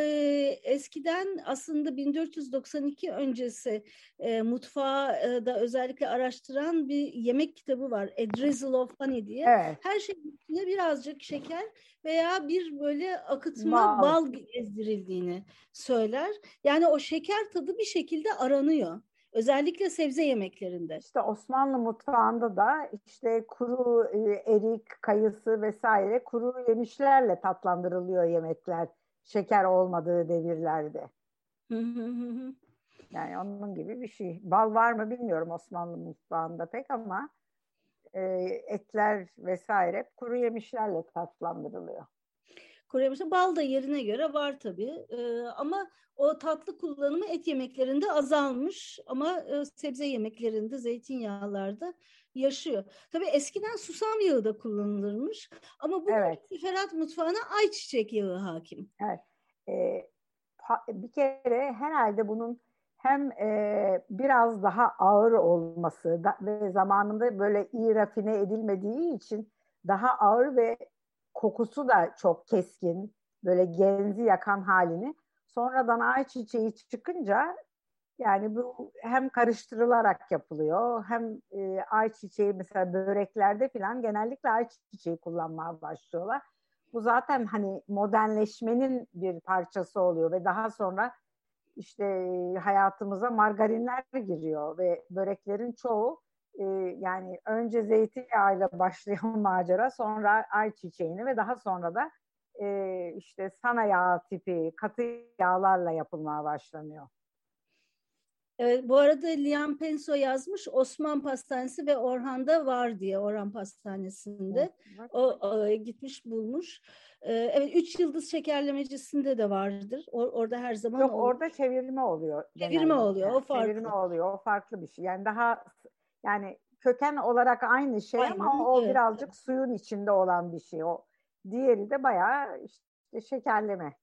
eskiden aslında 1492 öncesi e, mutfağı e, da özellikle araştıran bir yemek kitabı var. A Drizzle of Honey diye. Evet. Her şeyin içine birazcık şeker veya bir böyle akıtma bal. bal gezdirildiğini söyler. Yani o şeker tadı bir şekilde aranıyor. Özellikle sebze yemeklerinde. İşte Osmanlı mutfağında da işte kuru e, erik, kayısı vesaire kuru yemişlerle tatlandırılıyor yemekler şeker olmadığı devirlerde. yani onun gibi bir şey. Bal var mı bilmiyorum Osmanlı mutfağında pek ama e, etler vesaire kuru yemişlerle tatlandırılıyor. Yemişler bal da yerine göre var tabii. E, ama o tatlı kullanımı et yemeklerinde azalmış ama e, sebze yemeklerinde, zeytinyağlarda yaşıyor. Tabii eskiden susam yağı da kullanılırmış ama bu evet. Ferhat mutfağına ayçiçek yağı hakim. Evet. Ee, bir kere herhalde bunun hem e, biraz daha ağır olması da, ve zamanında böyle iyi rafine edilmediği için daha ağır ve kokusu da çok keskin, böyle genzi yakan halini Sonradan ayçiçeği çıkınca yani bu hem karıştırılarak yapılıyor hem e, ayçiçeği mesela böreklerde falan genellikle ayçiçeği kullanmaya başlıyorlar. Bu zaten hani modernleşmenin bir parçası oluyor ve daha sonra işte hayatımıza margarinler giriyor ve böreklerin çoğu e, yani önce zeytinyağıyla başlayan macera sonra ayçiçeğini ve daha sonra da e, işte sana yağ tipi katı yağlarla yapılmaya başlanıyor. Evet, bu arada Liam Penso yazmış Osman Pastanesi ve Orhan'da var diye Orhan Pastanesi'nde. O, o gitmiş bulmuş. Ee, evet üç yıldız şekerlemecisinde de vardır. O, orada her zaman Yok olur. orada çevirme oluyor. Çevirme genelde. oluyor. O farklı. Çevirme oluyor. O farklı bir şey. Yani daha yani köken olarak aynı şey Aynen, ama o birazcık suyun içinde olan bir şey. O diğeri de bayağı işte şekerleme.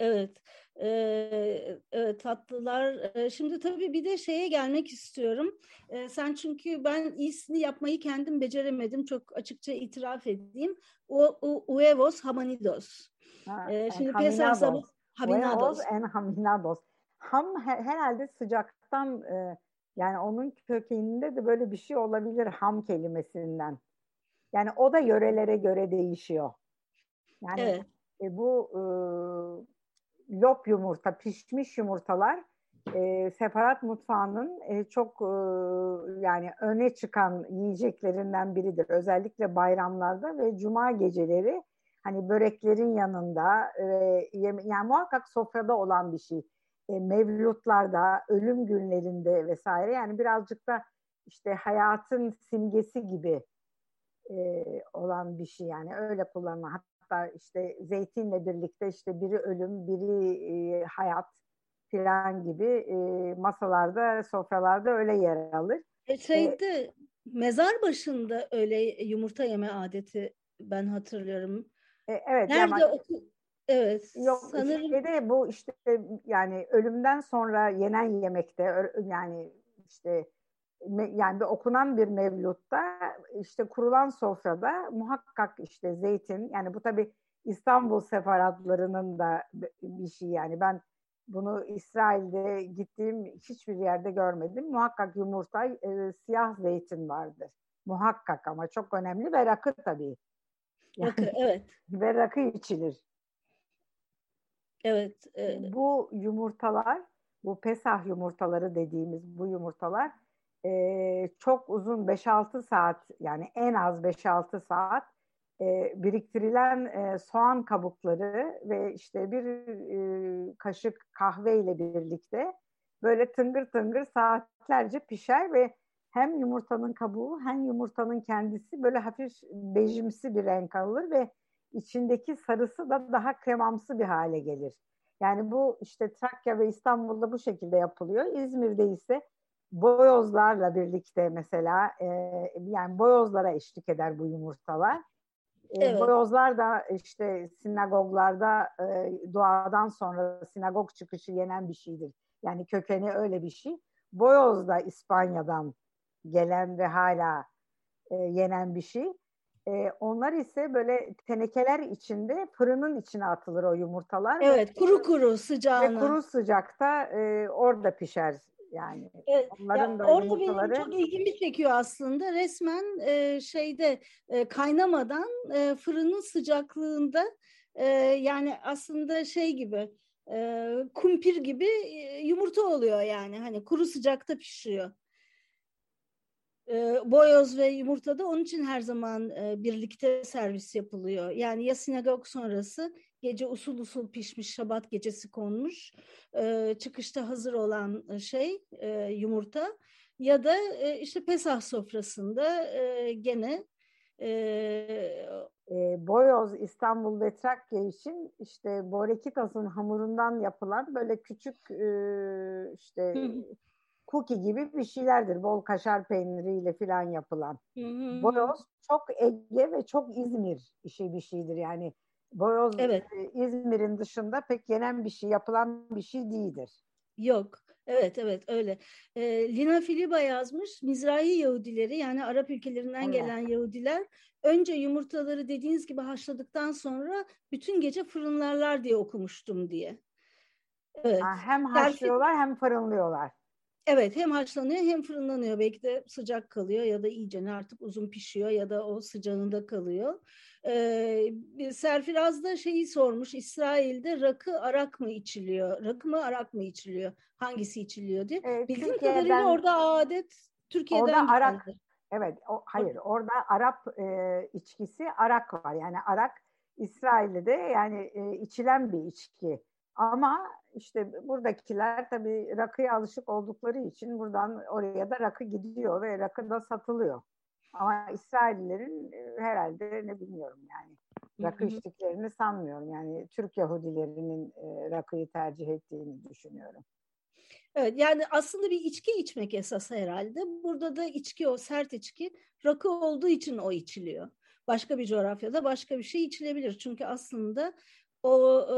Evet, ee, evet tatlılar. Ee, şimdi tabii bir de şeye gelmek istiyorum. Ee, sen çünkü ben iyisini yapmayı kendim beceremedim. Çok açıkça itiraf edeyim. O, o huevos hamanidos. Ha, ee, şimdi piyasa zamanı haminados. en haminados. Ham herhalde sıcaktan e, yani onun kökeninde de böyle bir şey olabilir ham kelimesinden. Yani o da yörelere göre değişiyor. Yani evet. e, bu e, lop yumurta, pişmiş yumurtalar e, separat mutfağının e, çok e, yani öne çıkan yiyeceklerinden biridir. Özellikle bayramlarda ve cuma geceleri hani böreklerin yanında e, yani muhakkak sofrada olan bir şey. E, mevlutlarda, ölüm günlerinde vesaire yani birazcık da işte hayatın simgesi gibi e, olan bir şey yani öyle kullanma hatta işte zeytinle birlikte işte biri ölüm, biri e, hayat filan gibi e, masalarda, sofralarda öyle yer alır. E şeyde e, mezar başında öyle yumurta yeme adeti ben hatırlıyorum. E, evet. Nerede yani, oku Evet. Yok sanırım. Şeyde bu işte yani ölümden sonra yenen yemekte yani işte yani bir okunan bir mevlutta işte kurulan sofrada muhakkak işte zeytin yani bu tabi İstanbul sefaratlarının da bir şey yani ben bunu İsrail'de gittiğim hiçbir yerde görmedim. Muhakkak yumurta, e, siyah zeytin vardır. Muhakkak ama çok önemli ve rakı tabii. Yani, rakı, evet. Ve rakı içilir. Evet. E... Bu yumurtalar, bu pesah yumurtaları dediğimiz bu yumurtalar e, çok uzun 5-6 saat yani en az 5-6 saat e, biriktirilen e, soğan kabukları ve işte bir e, kaşık kahve ile birlikte böyle tıngır tıngır saatlerce pişer ve hem yumurtanın kabuğu hem yumurtanın kendisi böyle hafif bejimsi bir renk alır ve içindeki sarısı da daha kremamsı bir hale gelir. Yani bu işte Trakya ve İstanbul'da bu şekilde yapılıyor. İzmir'de ise boyozlarla birlikte mesela e, yani boyozlara eşlik eder bu yumurtalar. E, evet. Boyozlar da işte sinagoglarda e, duadan sonra sinagog çıkışı yenen bir şeydir. Yani kökeni öyle bir şey. Boyoz da İspanya'dan gelen ve hala e, yenen bir şey. E, onlar ise böyle tenekeler içinde fırının içine atılır o yumurtalar. Evet, kuru kuru sıcağına. Ve kuru sıcakta e, orada pişer yani. Evet, onların ya da orada yumurtaları... benim çok ilgimi çekiyor aslında. Resmen e, şeyde e, kaynamadan e, fırının sıcaklığında e, yani aslında şey gibi e, kumpir gibi e, yumurta oluyor yani. Hani kuru sıcakta pişiyor boyoz ve yumurta da onun için her zaman birlikte servis yapılıyor. Yani ya sinagog sonrası gece usul usul pişmiş şabat gecesi konmuş çıkışta hazır olan şey yumurta ya da işte Pesah sofrasında gene boyoz İstanbul ve Trakya için işte Borekitas'ın hamurundan yapılan böyle küçük işte cookie gibi bir şeylerdir. Bol kaşar peyniriyle falan yapılan. Hı hı. Boyoz çok Ege ve çok İzmir işi bir şeydir. Yani boyoz evet. E, İzmir'in dışında pek yenen bir şey, yapılan bir şey değildir. Yok. Evet evet öyle. E, Lina Filiba yazmış Mizrahi Yahudileri yani Arap ülkelerinden evet. gelen Yahudiler önce yumurtaları dediğiniz gibi haşladıktan sonra bütün gece fırınlarlar diye okumuştum diye. Evet. Ha, hem haşlıyorlar hem fırınlıyorlar. Evet hem haşlanıyor hem fırınlanıyor. Belki de sıcak kalıyor ya da iyice artık uzun pişiyor ya da o sıcağında kalıyor. Ee, Serfiraz da şeyi sormuş İsrail'de rakı arak mı içiliyor? Rakı mı arak mı içiliyor? Hangisi içiliyor diye. Ee, Bildiğim kadarıyla orada adet Türkiye'den orada arak, Evet o, hayır orada Arap e, içkisi arak var. Yani arak İsrail'de yani e, içilen bir içki. Ama işte buradakiler tabii rakıya alışık oldukları için buradan oraya da rakı gidiyor ve rakı da satılıyor. Ama İsraillerin e, herhalde ne bilmiyorum yani rakı içtiklerini sanmıyorum. Yani Türk Yahudilerinin e, rakıyı tercih ettiğini düşünüyorum. Evet yani aslında bir içki içmek esas herhalde. Burada da içki o sert içki rakı olduğu için o içiliyor. Başka bir coğrafyada başka bir şey içilebilir. Çünkü aslında o e,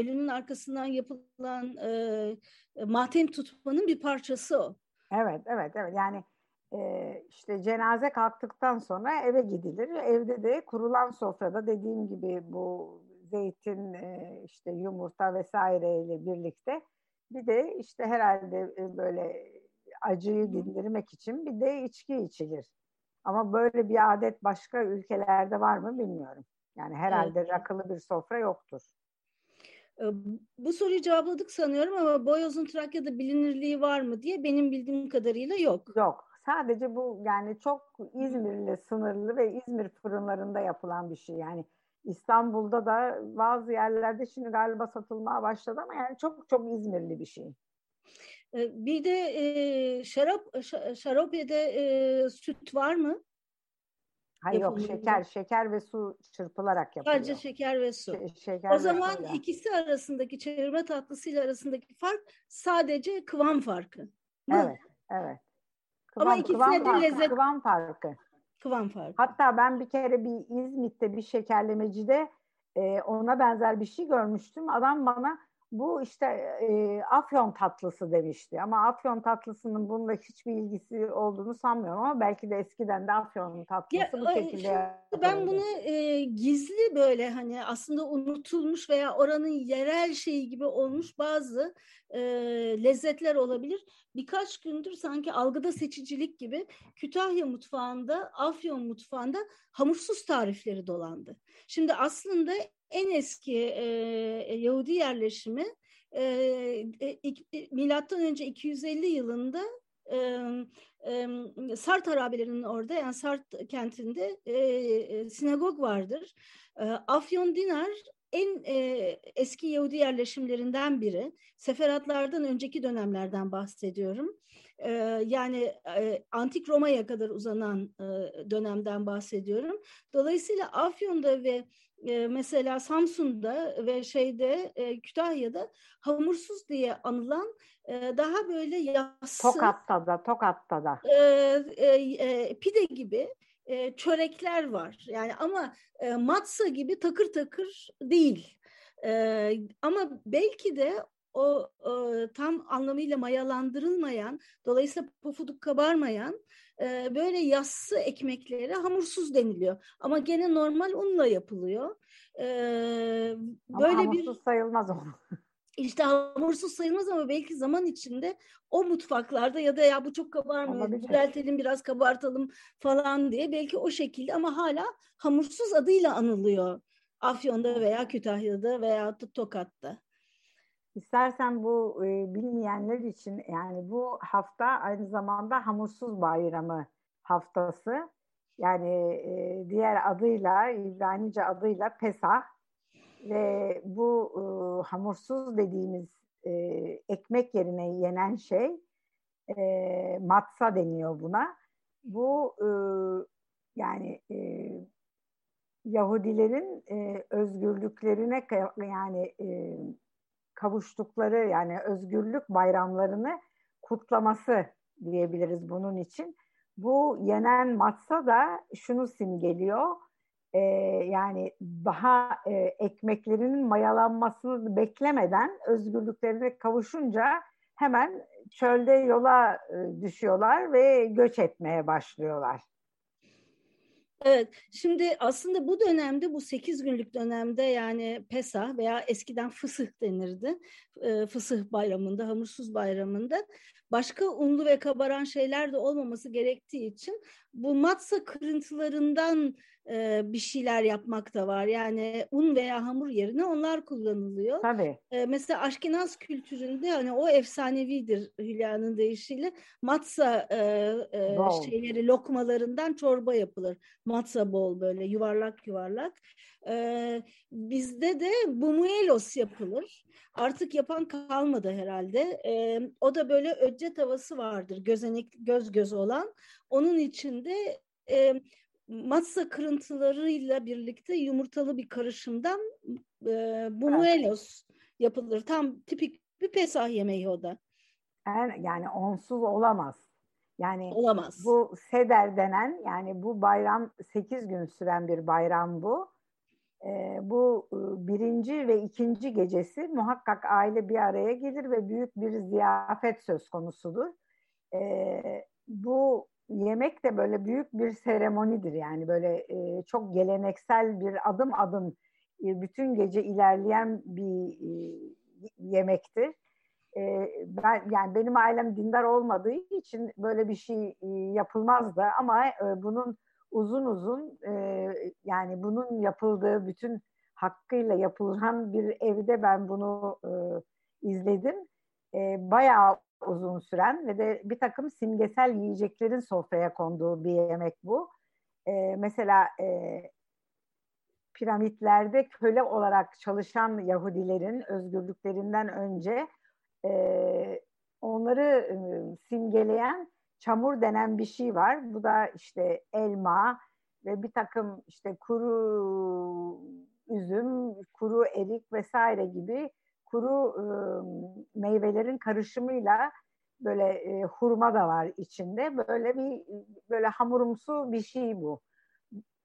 ölünün arkasından yapılan e, matem tutmanın bir parçası o. Evet, evet, evet. Yani e, işte cenaze kalktıktan sonra eve gidilir. Evde de kurulan sofrada dediğim gibi bu zeytin, e, işte yumurta vesaireyle birlikte bir de işte herhalde e, böyle acıyı dindirmek için bir de içki içilir. Ama böyle bir adet başka ülkelerde var mı bilmiyorum. Yani herhalde evet. rakılı bir sofra yoktur. Bu soruyu cevapladık sanıyorum ama boyozun Trakya'da bilinirliği var mı diye benim bildiğim kadarıyla yok. Yok. Sadece bu yani çok İzmir'le sınırlı ve İzmir fırınlarında yapılan bir şey. Yani İstanbul'da da bazı yerlerde şimdi galiba satılmaya başladı ama yani çok çok İzmirli bir şey. Bir de e, şarap şarapede e, süt var mı? Hayır yok şeker, şeker ve su çırpılarak yapılıyor. Sadece şeker ve su. Ş- şeker o zaman suyla. ikisi arasındaki çevirme tatlısıyla arasındaki fark sadece kıvam farkı. Evet, evet. Kıvam, Ama ikisine kıvam de farkı, lezzet... Kıvam farkı. Kıvam farkı. Hatta ben bir kere bir İzmit'te bir şekerlemecide e, ona benzer bir şey görmüştüm. Adam bana bu işte e, afyon tatlısı demişti ama afyon tatlısının bununla hiçbir ilgisi olduğunu sanmıyorum ama belki de eskiden de afyon tatlısı ya, bu şekilde ben bunu e, gizli böyle hani aslında unutulmuş veya oranın yerel şeyi gibi olmuş bazı e, lezzetler olabilir. Birkaç gündür sanki algıda seçicilik gibi Kütahya mutfağında, Afyon mutfağında hamursuz tarifleri dolandı. Şimdi aslında en eski e, Yahudi yerleşimi e, e, milattan önce 250 yılında e, e, Sart harabelerinin orada yani Sart kentinde e, sinagog vardır. E, Afyon Dinar en e, eski Yahudi yerleşimlerinden biri. Seferatlardan önceki dönemlerden bahsediyorum. E, yani e, Antik Roma'ya kadar uzanan e, dönemden bahsediyorum. Dolayısıyla Afyon'da ve e, mesela Samsun'da ve şeyde e, Kütahya'da hamursuz diye anılan e, daha böyle yassı. Tokat'ta da, Tokat'ta da. E, e, e, pide gibi e, çörekler var. Yani ama e, matsa gibi takır takır değil. Ama belki de o e, tam anlamıyla mayalandırılmayan, dolayısıyla pofuduk kabarmayan e, böyle yassı ekmeklere hamursuz deniliyor. Ama gene normal unla yapılıyor. E, böyle ama hamursuz bir sayılmaz o. İşte hamursuz sayılmaz ama belki zaman içinde o mutfaklarda ya da ya bu çok kabarmıyor, düzeltelim biraz kabartalım falan diye belki o şekilde ama hala hamursuz adıyla anılıyor Afyon'da veya Kütahya'da veya Tokat'ta. İstersen bu e, bilmeyenler için yani bu hafta aynı zamanda Hamursuz Bayramı haftası. Yani e, diğer adıyla, İbranice adıyla Pesah ve bu e, hamursuz dediğimiz e, ekmek yerine yenen şey e, matsa deniyor buna. Bu e, yani e, Yahudilerin e, özgürlüklerine yani e, kavuştukları yani özgürlük bayramlarını kutlaması diyebiliriz bunun için. Bu yenen matsa da şunu simgeliyor. E, yani daha e, ekmeklerinin mayalanmasını beklemeden özgürlüklerine kavuşunca hemen çölde yola e, düşüyorlar ve göç etmeye başlıyorlar. Evet, şimdi aslında bu dönemde, bu 8 günlük dönemde yani Pesah veya eskiden Fısıh denirdi. E, Fısıh bayramında, Hamursuz bayramında başka unlu ve kabaran şeyler de olmaması gerektiği için bu matsa kırıntılarından e, bir şeyler yapmak da var. Yani un veya hamur yerine onlar kullanılıyor. Tabii. E, mesela Aşkenaz kültüründe hani o efsanevidir Hülya'nın deyişiyle. Matsa e, e, şeyleri lokmalarından çorba yapılır. Matsa bol böyle yuvarlak yuvarlak. E, bizde de bumuelos yapılır. Artık yapan kalmadı herhalde. E, o da böyle öcce tavası vardır. Gözenek göz göz olan. Onun içinde e, matsa kırıntılarıyla birlikte yumurtalı bir karışımdan e, buñuelos yapılır. Tam tipik bir pesah yemeği o da. Yani, yani onsuz olamaz. Yani olamaz. Bu seder denen yani bu bayram 8 gün süren bir bayram bu. Ee, bu birinci ve ikinci gecesi muhakkak aile bir araya gelir ve büyük bir ziyafet söz konusudur. Ee, bu yemek de böyle büyük bir seremonidir yani böyle e, çok geleneksel bir adım adım e, bütün gece ilerleyen bir e, yemektir. E, ben yani benim ailem dindar olmadığı için böyle bir şey e, yapılmazdı ama e, bunun uzun uzun e, yani bunun yapıldığı bütün hakkıyla yapılan bir evde ben bunu e, izledim. E, bayağı uzun süren ve de bir takım simgesel yiyeceklerin sofraya konduğu bir yemek bu. E, mesela e, piramitlerde köle olarak çalışan Yahudilerin özgürlüklerinden önce e, onları e, simgeleyen çamur denen bir şey var. Bu da işte elma ve bir takım işte kuru üzüm, kuru erik vesaire gibi kuru e, meyvelerin karışımıyla böyle e, hurma da var içinde. Böyle bir böyle hamurumsu bir şey bu.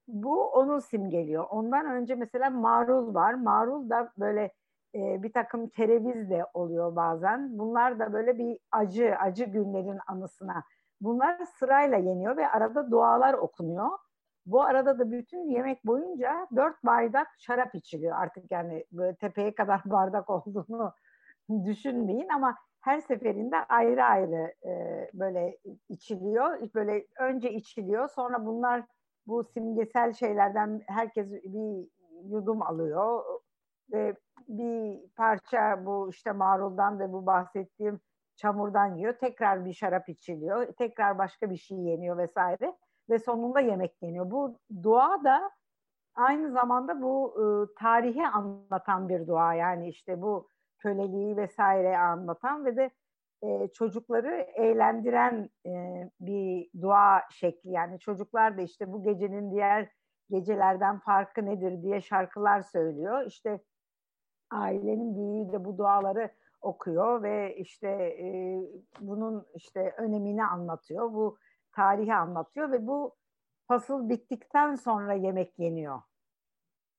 Bu onu simgeliyor. Ondan önce mesela marul var. Marul da böyle e, bir takım kereviz de oluyor bazen. Bunlar da böyle bir acı, acı günlerin anısına. Bunlar sırayla yeniyor ve arada dualar okunuyor. Bu arada da bütün yemek boyunca dört bardak şarap içiliyor. Artık yani böyle tepeye kadar bardak olduğunu düşünmeyin ama her seferinde ayrı ayrı e, böyle içiliyor. Böyle önce içiliyor sonra bunlar bu simgesel şeylerden herkes bir yudum alıyor ve bir parça bu işte maruldan ve bu bahsettiğim çamurdan yiyor. Tekrar bir şarap içiliyor. Tekrar başka bir şey yeniyor vesaire ve sonunda yemek yeniyor. Bu dua da aynı zamanda bu e, tarihi anlatan bir dua. Yani işte bu köleliği vesaire anlatan ve de e, çocukları eğlendiren e, bir dua şekli. Yani çocuklar da işte bu gecenin diğer gecelerden farkı nedir diye şarkılar söylüyor. İşte ailenin büyüğü de bu duaları okuyor ve işte e, bunun işte önemini anlatıyor. Bu tarihi anlatıyor ve bu fasıl bittikten sonra yemek yeniyor.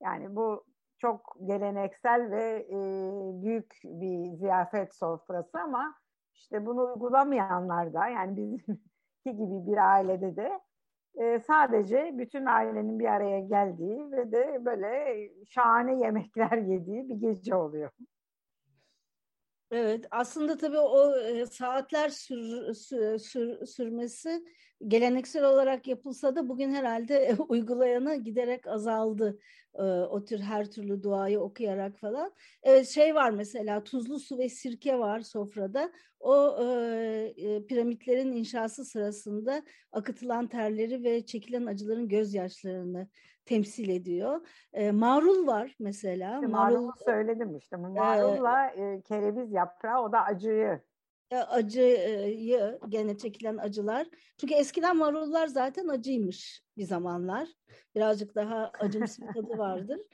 Yani bu çok geleneksel ve e, büyük bir ziyafet sofrası ama işte bunu uygulamayanlar da yani bizimki gibi bir ailede de e, sadece bütün ailenin bir araya geldiği ve de böyle şahane yemekler yediği bir gece oluyor. Evet, aslında tabii o e, saatler sür, sür, sür, sürmesi geleneksel olarak yapılsa da bugün herhalde uygulayana giderek azaldı. E, o tür her türlü duayı okuyarak falan. Evet, şey var mesela tuzlu su ve sirke var sofrada. O e, piramitlerin inşası sırasında akıtılan terleri ve çekilen acıların gözyaşlarını temsil ediyor. E, marul var mesela. İşte marul söyledim işte. Marulla e, kereviz yaprağı o da acıyı acıyı gene çekilen acılar. Çünkü eskiden marullar zaten acıymış bir zamanlar. Birazcık daha acımsı bir tadı vardır.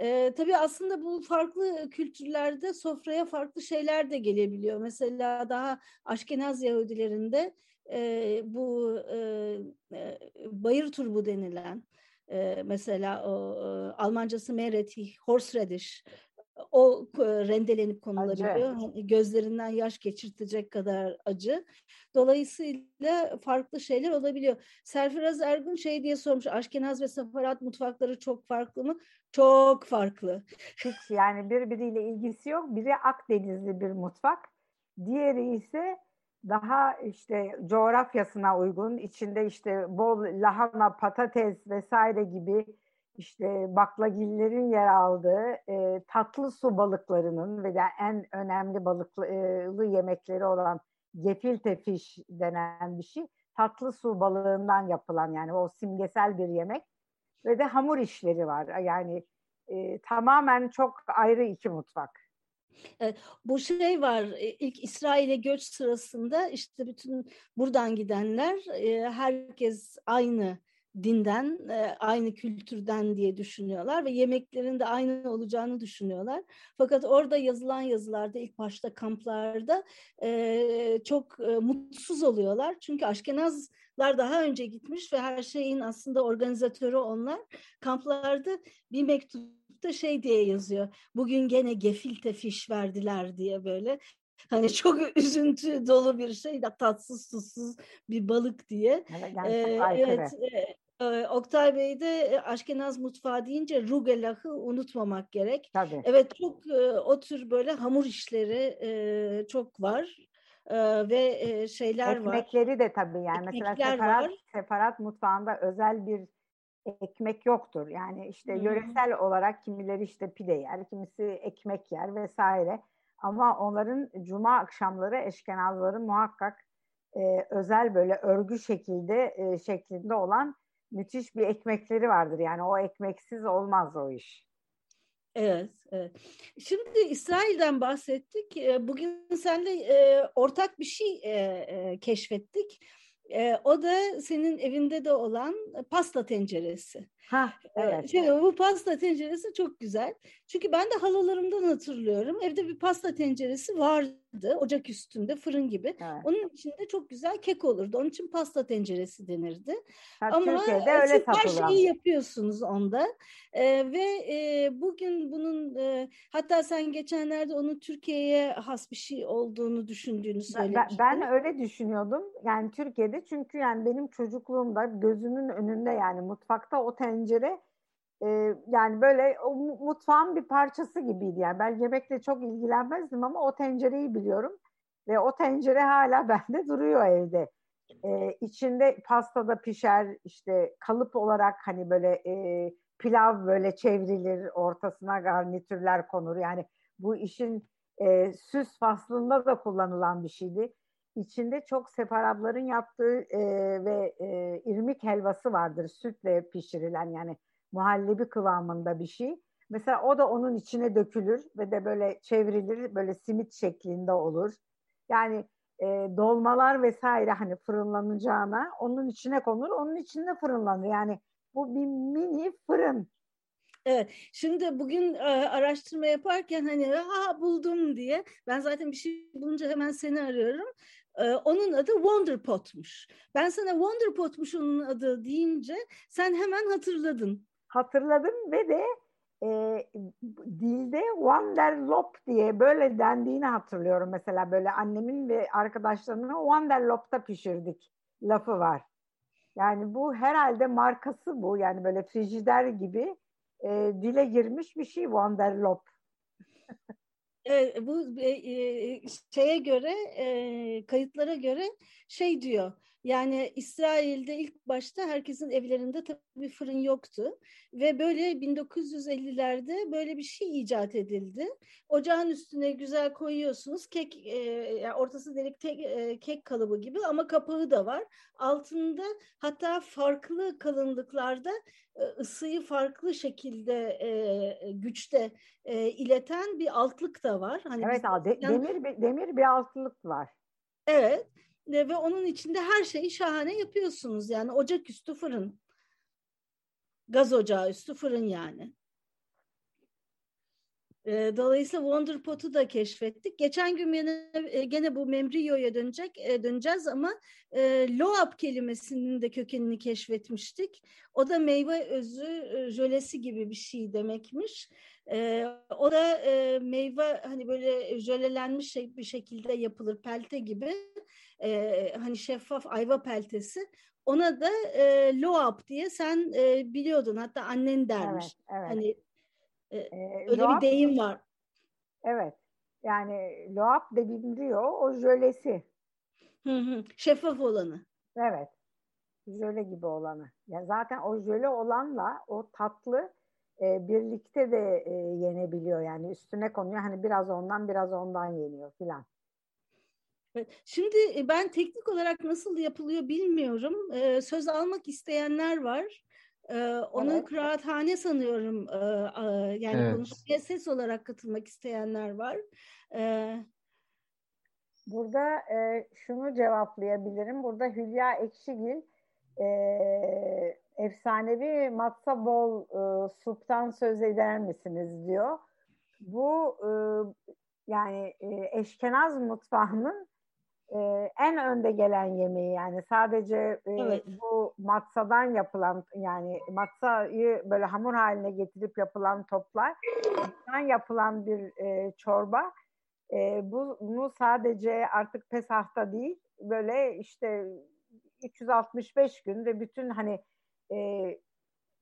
Ee, tabii aslında bu farklı kültürlerde sofraya farklı şeyler de gelebiliyor. Mesela daha Aşkenaz Yahudilerinde e, bu e, e, bayır turbu denilen e, mesela o e, Almancası mereti, horseradish o rendelenip konulabiliyor. Hani gözlerinden yaş geçirtecek kadar acı. Dolayısıyla farklı şeyler olabiliyor. Serfiraz Ergun şey diye sormuş. Aşkenaz ve Sefarat mutfakları çok farklı mı? Çok farklı. Hiç yani birbiriyle ilgisi yok. Biri Akdenizli bir mutfak. Diğeri ise daha işte coğrafyasına uygun içinde işte bol lahana, patates vesaire gibi işte baklagillerin yer aldığı e, tatlı su balıklarının ve de en önemli balıklı yemekleri olan gefilte fish denen bir şey tatlı su balığından yapılan yani o simgesel bir yemek ve de hamur işleri var yani e, tamamen çok ayrı iki mutfak. Bu şey var e, ilk İsrail'e göç sırasında işte bütün buradan gidenler herkes aynı dinden, aynı kültürden diye düşünüyorlar ve yemeklerin de aynı olacağını düşünüyorlar. Fakat orada yazılan yazılarda ilk başta kamplarda çok mutsuz oluyorlar. Çünkü Aşkenazlar daha önce gitmiş ve her şeyin aslında organizatörü onlar. Kamplarda bir mektupta şey diye yazıyor. Bugün gene gefilte fiş verdiler diye böyle. Hani çok üzüntü dolu bir şey, tatsız tuzsuz bir balık diye. Evet, yani ee, evet Oktay Bey de Aşkenaz mutfağı deyince rugelahı unutmamak gerek. Tabii. Evet çok o tür böyle hamur işleri çok var ve şeyler Ekmekleri var. Ekmekleri de tabii yani Ekmekler mesela separat, var. separat mutfağında özel bir ekmek yoktur. Yani işte hmm. yöresel olarak kimileri işte pide yer, kimisi ekmek yer vesaire. Ama onların cuma akşamları eşkenazları muhakkak e, özel böyle örgü şekilde e, şeklinde olan müthiş bir ekmekleri vardır. Yani o ekmeksiz olmaz o iş. Evet, evet. Şimdi İsrail'den bahsettik. Bugün seninle ortak bir şey keşfettik. O da senin evinde de olan pasta tenceresi. Ha, evet. Şey, bu pasta tenceresi çok güzel. Çünkü ben de halalarımdan hatırlıyorum. Evde bir pasta tenceresi vardı. Ocak üstünde fırın gibi. Evet. Onun içinde çok güzel kek olurdu. Onun için pasta tenceresi denirdi. Ha, Ama Türkiye'de öyle her şeyi yapıyorsunuz onda. Ee, ve e, bugün bunun e, hatta sen geçenlerde onun Türkiye'ye has bir şey olduğunu düşündüğünü söylemiştin. Ben, ben öyle düşünüyordum. Yani Türkiye'de çünkü yani benim çocukluğumda gözümün önünde yani mutfakta o tencere e, yani böyle o mutfağın bir parçası gibiydi. Yani ben yemekle çok ilgilenmezdim ama o tencereyi biliyorum. Ve o tencere hala bende duruyor evde. E, içinde pastada pişer işte kalıp olarak hani böyle e, pilav böyle çevrilir ortasına garnitürler konur. Yani bu işin e, süs faslında da kullanılan bir şeydi. İçinde çok separabların yaptığı e, ve e, irmik helvası vardır. Sütle pişirilen yani muhallebi kıvamında bir şey. Mesela o da onun içine dökülür ve de böyle çevrilir, böyle simit şeklinde olur. Yani e, dolmalar vesaire hani fırınlanacağına onun içine konur, onun içinde fırınlanır. Yani bu bir mini fırın. Evet, şimdi bugün e, araştırma yaparken hani ha buldum diye ben zaten bir şey bulunca hemen seni arıyorum. Ee, onun adı Wonder Pot'muş. Ben sana Wonder Pot'muş onun adı deyince sen hemen hatırladın. Hatırladım ve de e, dilde Wanderlop diye böyle dendiğini hatırlıyorum. Mesela böyle annemin ve arkadaşlarına Wanderlop'ta pişirdik lafı var. Yani bu herhalde markası bu. Yani böyle frijider gibi e, dile girmiş bir şey Wanderlop. e, bu e, e, şeye göre e, kayıtlara göre şey diyor yani İsrail'de ilk başta herkesin evlerinde tabii fırın yoktu ve böyle 1950'lerde böyle bir şey icat edildi. Ocağın üstüne güzel koyuyorsunuz kek e, yani ortası delik tek, e, kek kalıbı gibi ama kapağı da var. Altında hatta farklı kalınlıklarda e, ısıyı farklı şekilde e, güçte e, ileten bir altlık da var. Hani evet, demir demir bir altlık var. Evet ve onun içinde her şeyi şahane yapıyorsunuz. Yani ocak üstü fırın. Gaz ocağı üstü fırın yani. E, dolayısıyla Wonder Pot'u da keşfettik. Geçen gün yine e, gene bu Membrio'ya dönecek e, döneceğiz ama e, loab kelimesinin de kökenini keşfetmiştik. O da meyve özü e, jölesi gibi bir şey demekmiş. E, o da e, meyve hani böyle jölelenmiş bir şekilde yapılır pelte gibi. E, hani şeffaf ayva peltesi. Ona da e, loab diye sen e, biliyordun hatta annen dermiş. Evet, evet. Hani ee, öyle loab, bir deyim var. Evet. Yani loab dediğim o jölesi. Hı hı. Şeffaf olanı. Evet. Jöle gibi olanı. Yani zaten o jöle olanla o tatlı e, birlikte de e, yenebiliyor. Yani üstüne konuyor. Hani biraz ondan biraz ondan yeniyor filan. Şimdi e, ben teknik olarak nasıl yapılıyor bilmiyorum. Ee, söz almak isteyenler var. Ee, onun evet. kıraathane sanıyorum. Ee, yani evet. konuşmaya ses olarak katılmak isteyenler var. Ee, Burada e, şunu cevaplayabilirim. Burada Hülya Ekşigil e, efsanevi matza bol e, suptan söz eder misiniz diyor. Bu e, yani e, eşkenaz mutfağının e, en önde gelen yemeği yani sadece e, evet. bu matsadan yapılan yani matsayı böyle hamur haline getirip yapılan toplar yapılan bir e, çorba e, bu, bunu sadece artık Pesah'ta değil böyle işte 365 gün ve bütün hani e,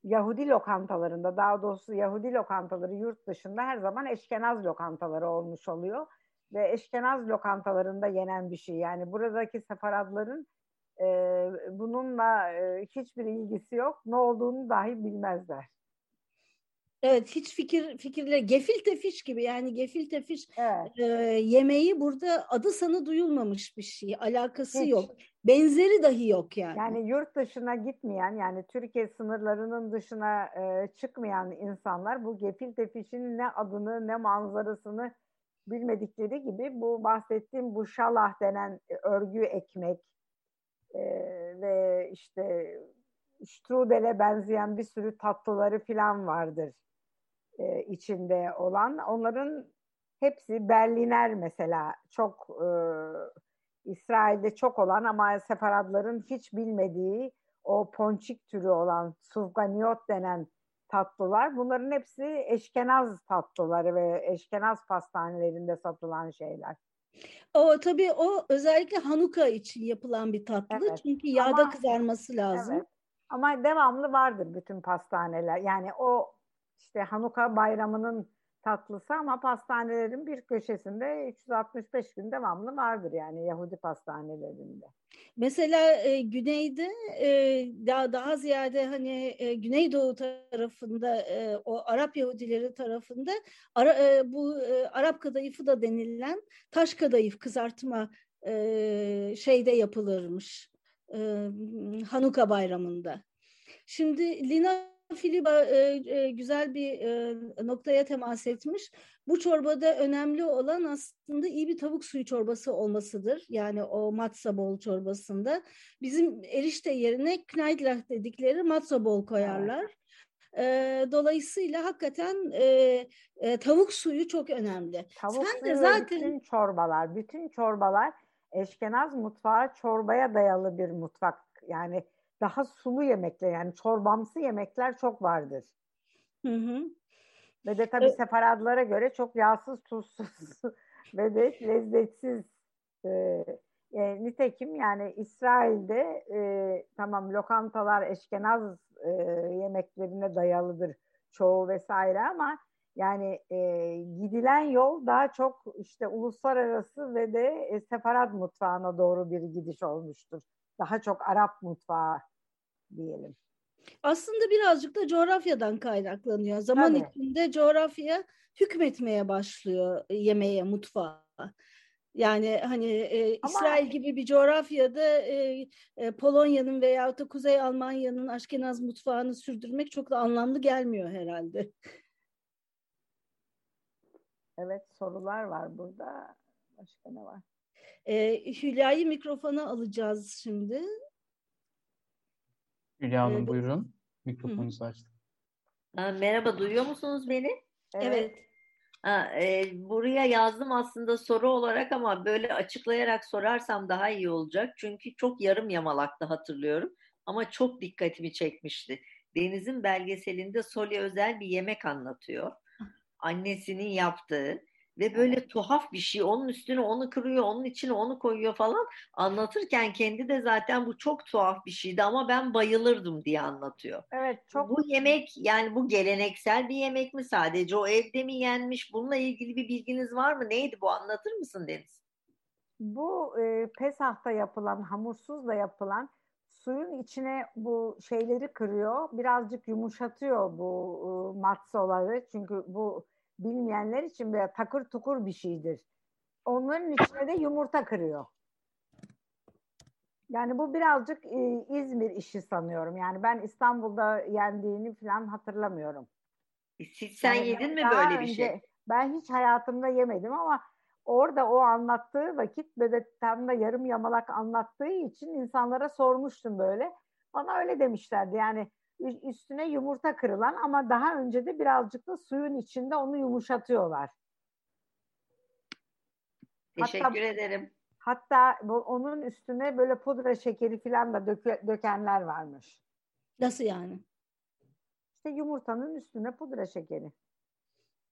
Yahudi lokantalarında daha doğrusu Yahudi lokantaları yurt dışında her zaman eşkenaz lokantaları olmuş oluyor ve eşkenaz lokantalarında yenen bir şey. Yani buradaki sefaradların e, bununla e, hiçbir ilgisi yok. Ne olduğunu dahi bilmezler. Evet hiç fikir fikirle gefilte fiş gibi yani gefilte fiş evet. e, yemeği burada adı sanı duyulmamış bir şey alakası hiç. yok benzeri dahi yok yani. Yani yurt dışına gitmeyen yani Türkiye sınırlarının dışına e, çıkmayan insanlar bu gefilte fişin ne adını ne manzarasını bilmedikleri gibi bu bahsettiğim bu şalah denen e, örgü ekmek e, ve işte strudele benzeyen bir sürü tatlıları filan vardır e, içinde olan. Onların hepsi Berliner mesela çok e, İsrail'de çok olan ama separatların hiç bilmediği o ponçik türü olan sufganiyot denen tatlılar. Bunların hepsi eşkenaz tatlıları ve eşkenaz pastanelerinde satılan şeyler. O tabii o özellikle Hanuka için yapılan bir tatlı. Evet. Çünkü yağda Ama, kızarması lazım. Evet. Ama devamlı vardır bütün pastaneler. Yani o işte Hanuka bayramının tatlısı ama pastanelerin bir köşesinde 365 gün devamlı vardır yani Yahudi pastanelerinde. Mesela e, güneyde e, daha daha ziyade hani e, Güneydoğu tarafında e, o Arap Yahudileri tarafında ara, e, bu e, Arap kadayıfı da denilen taş kadayıf kızartma e, şeyde yapılırmış e, Hanuka bayramında. Şimdi Lina Filiba e, e, güzel bir e, noktaya temas etmiş. Bu çorbada önemli olan aslında iyi bir tavuk suyu çorbası olmasıdır. Yani o matza bol çorbasında. Bizim erişte yerine kneidlach dedikleri matza bol koyarlar. E, dolayısıyla hakikaten e, e, tavuk suyu çok önemli. Tavuk Sen suyu de zaten... bütün çorbalar, bütün çorbalar Eşkenaz mutfağı çorbaya dayalı bir mutfak. Yani daha sulu yemekler yani çorbamsı yemekler çok vardır. Hı hı. Ve de tabii evet. separatlara göre çok yağsız, tuzsuz ve de lezzetsiz. Ee, e, nitekim yani İsrail'de e, tamam lokantalar eşkenaz e, yemeklerine dayalıdır çoğu vesaire ama yani e, gidilen yol daha çok işte uluslararası ve de e, separat mutfağına doğru bir gidiş olmuştur daha çok Arap mutfağı diyelim. Aslında birazcık da coğrafyadan kaynaklanıyor. Zaman Tabii. içinde coğrafya hükmetmeye başlıyor yemeğe, mutfağa. Yani hani e, Ama... İsrail gibi bir coğrafyada e, e, Polonya'nın veya da Kuzey Almanya'nın Aşkenaz mutfağını sürdürmek çok da anlamlı gelmiyor herhalde. Evet sorular var burada. Başka ne var? E, Hülya'yı mikrofona alacağız şimdi. Hülya Hanım ee, buyurun. Mikrofonunuzu açtım. Merhaba, duyuyor musunuz beni? Evet. Ha, e, buraya yazdım aslında soru olarak ama böyle açıklayarak sorarsam daha iyi olacak. Çünkü çok yarım yamalaktı hatırlıyorum ama çok dikkatimi çekmişti. Deniz'in belgeselinde Soli özel bir yemek anlatıyor. Annesinin yaptığı ve böyle tuhaf bir şey onun üstüne onu kırıyor onun içine onu koyuyor falan. Anlatırken kendi de zaten bu çok tuhaf bir şeydi ama ben bayılırdım diye anlatıyor. Evet çok. Bu yemek yani bu geleneksel bir yemek mi? Sadece o evde mi yenmiş? Bununla ilgili bir bilginiz var mı? Neydi bu? Anlatır mısın Deniz? Bu e, Pesah'ta yapılan hamursuz da yapılan suyun içine bu şeyleri kırıyor. Birazcık yumuşatıyor bu e, matsoları çünkü bu bilmeyenler için böyle takır tukur bir şeydir. Onların içine de yumurta kırıyor. Yani bu birazcık e, İzmir işi sanıyorum. Yani ben İstanbul'da yendiğini falan hatırlamıyorum. Hiç sen yani yedin mi böyle bir önce, şey? Ben hiç hayatımda yemedim ama orada o anlattığı vakit böyle tam da yarım yamalak anlattığı için insanlara sormuştum böyle. Bana öyle demişlerdi. Yani üstüne yumurta kırılan ama daha önce de birazcık da suyun içinde onu yumuşatıyorlar. Teşekkür hatta, ederim. Hatta bu, onun üstüne böyle pudra şekeri falan da döke, dökenler varmış. Nasıl yani? İşte yumurtanın üstüne pudra şekeri.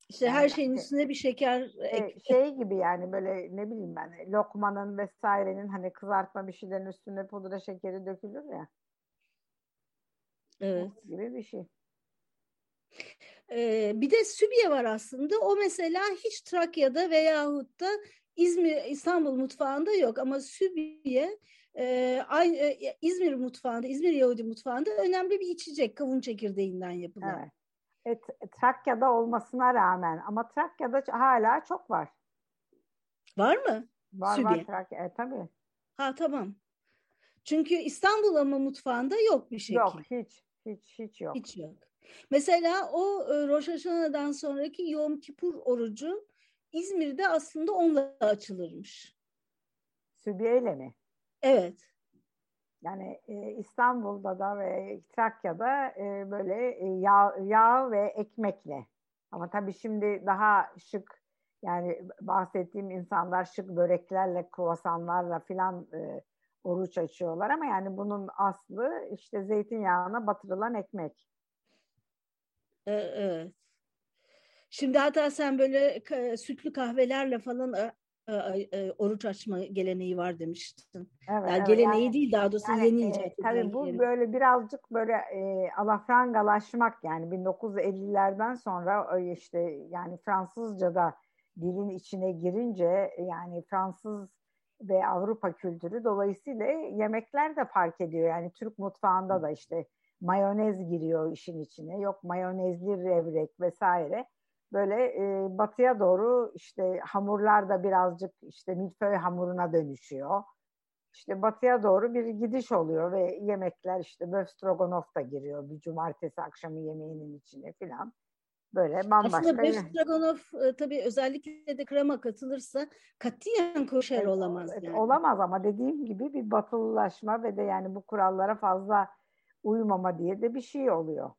İşte yani her şeyin üstüne bir şeker e, şey gibi yani böyle ne bileyim ben lokmanın vesairenin hani kızartma bir şeylerin üstüne pudra şekeri dökülür ya. Evet. Gibi bir şey. Ee, bir de Sübye var aslında. O mesela hiç Trakya'da veyahut da İzmir, İstanbul mutfağında yok ama Sübye e, aynı, e, İzmir mutfağında, İzmir Yahudi mutfağında önemli bir içecek kavun çekirdeğinden yapılan. Evet. Et, Trakya'da olmasına rağmen ama Trakya'da hala çok var. Var mı? Var Sübye. var Trakya. E, tabii. Ha tamam. Çünkü İstanbul ama mutfağında yok bir şekil. Yok hiç. Hiç hiç yok. Hiç yok. Mesela o e, Rosh Hashanah'dan sonraki Yom Kippur orucu İzmir'de aslında onunla açılırmış. Sübiyeyle mi? Evet. Yani e, İstanbul'da da ve Trakya'da e, böyle e, yağ, yağ ve ekmekle. Ama tabii şimdi daha şık yani bahsettiğim insanlar şık böreklerle, kruvasanlarla filan e, oruç açıyorlar ama yani bunun aslı işte zeytinyağına batırılan ekmek. Evet. Şimdi hatta sen böyle sütlü kahvelerle falan oruç açma geleneği var demiştin. Evet, yani evet, geleneği yani, değil daha doğrusu yani, yeni e, icat Tabii bu yeri. böyle birazcık böyle e, alafrangalaşmak yani 1950'lerden sonra işte yani Fransızca'da dilin içine girince yani Fransız ve Avrupa kültürü dolayısıyla yemekler de fark ediyor. Yani Türk mutfağında da işte mayonez giriyor işin içine. Yok mayonezli revrek vesaire. Böyle e, batıya doğru işte hamurlar da birazcık işte milföy hamuruna dönüşüyor. İşte batıya doğru bir gidiş oluyor ve yemekler işte böf stroganoff da giriyor bir cumartesi akşamı yemeğinin içine filan. Böyle bambaşka. Aslında beef stroganoff e, tabii özellikle de krema katılırsa katiyen koşer evet, olamaz. Yani. Olamaz ama dediğim gibi bir batılılaşma ve de yani bu kurallara fazla uymama diye de bir şey oluyor.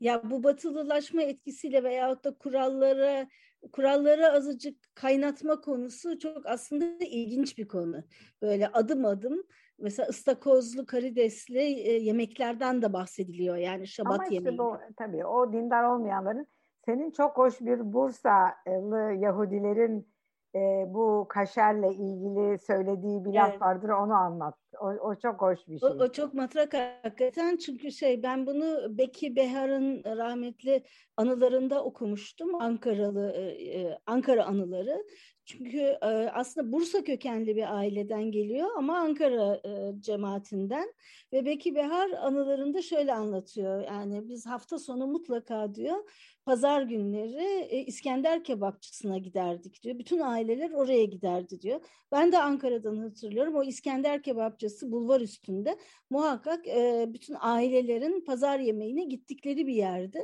Ya bu batılılaşma etkisiyle veyahut da kurallara kuralları azıcık kaynatma konusu çok aslında ilginç bir konu. Böyle adım adım mesela ıstakozlu, karidesli e, yemeklerden de bahsediliyor. Yani şabat Ama işte yemeği. Bu, tabii o dindar olmayanların senin çok hoş bir Bursalı Yahudilerin e, bu kaşerle ilgili söylediği bir laf evet. vardır onu anlat. O, o çok hoş bir şey. O, o çok matrak hakikaten çünkü şey ben bunu Beki Behar'ın rahmetli anılarında okumuştum. Ankaralı e, e Ankara anıları. Çünkü e, aslında Bursa kökenli bir aileden geliyor ama Ankara e, cemaatinden ve Beki Behar anılarında şöyle anlatıyor. Yani biz hafta sonu mutlaka diyor pazar günleri e, İskender kebapçısına giderdik diyor. Bütün aileler oraya giderdi diyor. Ben de Ankara'dan hatırlıyorum. O İskender kebapçısı bulvar üstünde muhakkak e, bütün ailelerin pazar yemeğine gittikleri bir yerdi.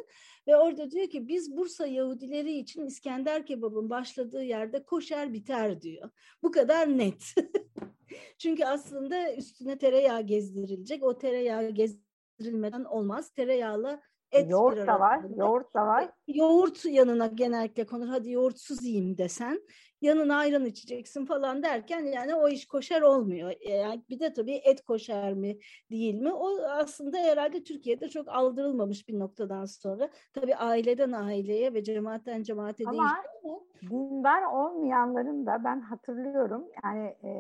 Ve orada diyor ki biz Bursa Yahudileri için İskender kebabın başladığı yerde koşar biter diyor. Bu kadar net. Çünkü aslında üstüne tereyağı gezdirilecek. O tereyağı gezdirilmeden olmaz. Tereyağla et yoğurt da var, arada. yoğurt da var. Yoğurt yanına genellikle konur. Hadi yoğurtsuz yiyeyim desen. Yanına ayran içeceksin falan derken yani o iş koşar olmuyor. Yani bir de tabii et koşar mı değil mi? O aslında herhalde Türkiye'de çok aldırılmamış bir noktadan sonra. Tabii aileden aileye ve cemaatten cemaate Ama değişiyor. dindar olmayanların da ben hatırlıyorum yani e,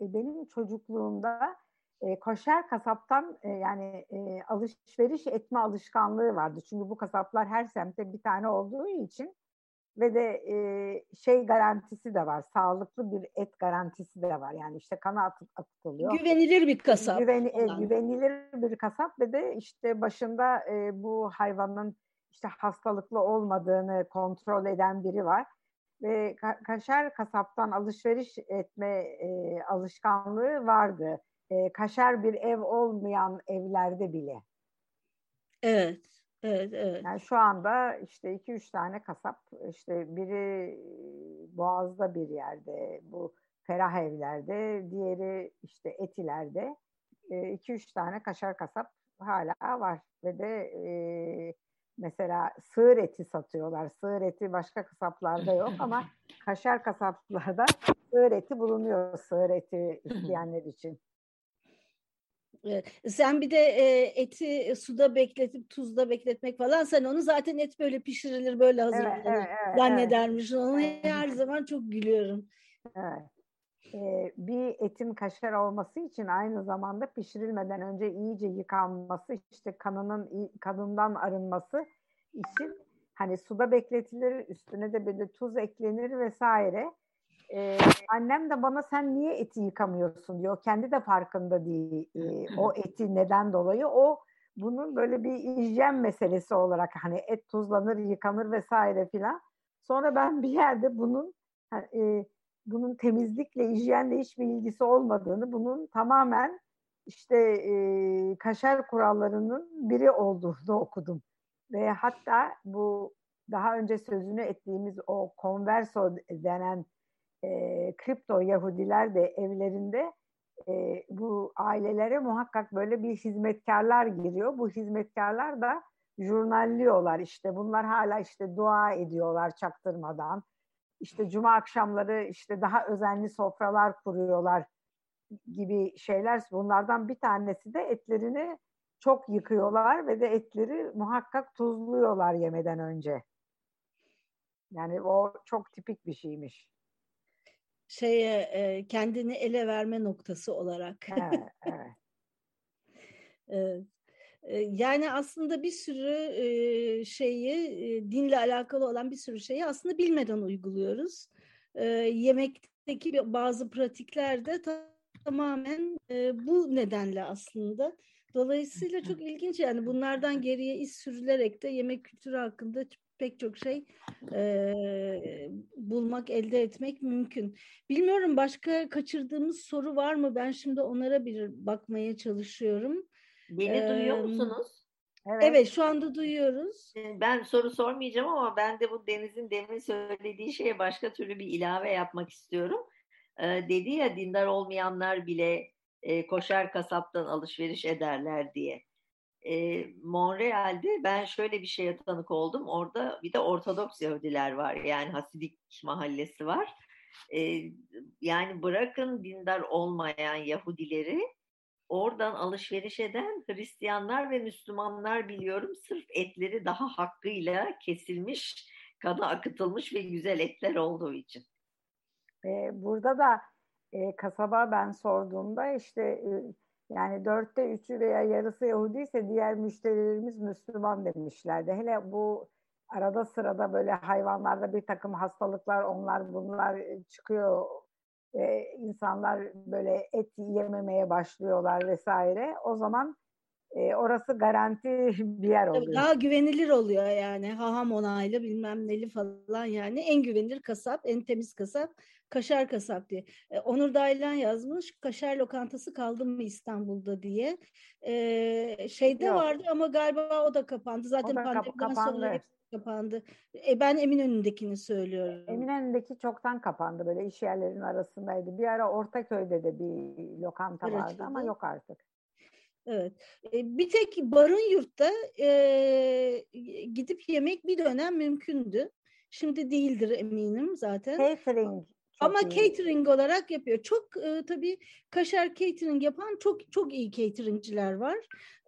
benim çocukluğumda e, koşer kasaptan e, yani e, alışveriş etme alışkanlığı vardı. Çünkü bu kasaplar her semtte bir tane olduğu için ve de e, şey garantisi de var. Sağlıklı bir et garantisi de var. Yani işte kana atıp atılıyor. Güvenilir bir kasap. Güveni, e, güvenilir bir kasap ve de işte başında e, bu hayvanın işte hastalıklı olmadığını kontrol eden biri var. Ve ka- kaşer kasaptan alışveriş etme e, alışkanlığı vardı. E, kaşer bir ev olmayan evlerde bile. Evet. Evet, evet. Yani şu anda işte iki üç tane kasap işte biri Boğaz'da bir yerde bu ferah evlerde diğeri işte Etiler'de e, iki üç tane kaşar kasap hala var ve de e, mesela sığır eti satıyorlar. Sığır eti başka kasaplarda yok ama kaşar kasaplarda sığır eti bulunuyor sığır eti isteyenler için. Evet. Sen bir de e, eti suda bekletip tuzda bekletmek falan sen onu zaten et böyle pişirilir böyle hazırlanır Evet, evet, evet, evet. zannedermiş. Onu Evet. her zaman çok gülüyorum. Evet. Ee, bir etin kaşar olması için aynı zamanda pişirilmeden önce iyice yıkanması, işte kanının kanından arınması için hani suda bekletilir, üstüne de böyle tuz eklenir vesaire. Ee, annem de bana sen niye eti yıkamıyorsun diyor. Kendi de farkında değil ee, o eti neden dolayı. O bunun böyle bir hijyen meselesi olarak hani et tuzlanır, yıkanır vesaire filan. Sonra ben bir yerde bunun e, bunun temizlikle, hijyenle hiçbir ilgisi olmadığını, bunun tamamen işte e, kaşar kurallarının biri olduğunu okudum. Ve hatta bu daha önce sözünü ettiğimiz o konverso denen e, kripto Yahudiler de evlerinde e, bu ailelere muhakkak böyle bir hizmetkarlar giriyor. Bu hizmetkarlar da jurnalliyorlar işte. Bunlar hala işte dua ediyorlar çaktırmadan. İşte cuma akşamları işte daha özenli sofralar kuruyorlar gibi şeyler. Bunlardan bir tanesi de etlerini çok yıkıyorlar ve de etleri muhakkak tuzluyorlar yemeden önce. Yani o çok tipik bir şeymiş. Şeye e, kendini ele verme noktası olarak. Evet. Evet. E, Yani aslında bir sürü e, şeyi e, dinle alakalı olan bir sürü şeyi aslında bilmeden uyguluyoruz. E, Yemekteki bazı pratikler de ta- tamamen e, bu nedenle aslında. Dolayısıyla çok ilginç yani bunlardan geriye iz sürülerek de yemek kültürü hakkında pek çok şey e, bulmak, elde etmek mümkün. Bilmiyorum başka kaçırdığımız soru var mı? Ben şimdi onlara bir bakmaya çalışıyorum. Beni duyuyor Eee, musunuz? Evet. Evet, şu anda duyuyoruz. Ee, Ben soru sormayacağım ama ben de bu Deniz'in demin söylediği şeye başka türlü bir ilave yapmak istiyorum. Ee, dedi ya dindar olmayanlar bile e, koşar kasaptan alışveriş ederler diye. Ee, Montreal'de ben şöyle bir şeye tanık oldum. Orada bir de Ortodoks Yahudiler var. Yani Hasidik mahallesi var. Ee, yani bırakın dindar olmayan Yahudileri oradan alışveriş eden Hristiyanlar ve Müslümanlar biliyorum sırf etleri daha hakkıyla kesilmiş, kana akıtılmış ve güzel etler olduğu için. E, burada da e, kasaba ben sorduğumda işte e, yani dörtte üçü veya yarısı Yahudi ise diğer müşterilerimiz Müslüman demişlerdi. Hele bu arada sırada böyle hayvanlarda bir takım hastalıklar onlar bunlar e, çıkıyor. E, insanlar böyle et yememeye başlıyorlar vesaire. O zaman e, orası garanti bir yer oluyor. Daha güvenilir oluyor yani. Haham onaylı bilmem neli falan yani. En güvenilir kasap, en temiz kasap Kaşar Kasap diye. E, Onur Daylan yazmış. Kaşar lokantası kaldı mı İstanbul'da diye. E, şeyde Yok. vardı ama galiba o da kapandı. Zaten da kap- pandemiden sonra kapandı. hepsi kapandı. E, ben Eminönü'ndekini söylüyorum. Eminönü'ndeki çoktan kapandı böyle iş yerlerinin arasındaydı. Bir ara Ortaköy'de de bir lokanta Bir vardı ama yok artık. Evet. Bir tek barın yurtta e, gidip yemek bir dönem mümkündü. Şimdi değildir eminim zaten. Catering. Ama iyi. catering olarak yapıyor. Çok e, tabii kaşar catering yapan çok çok iyi cateringciler var.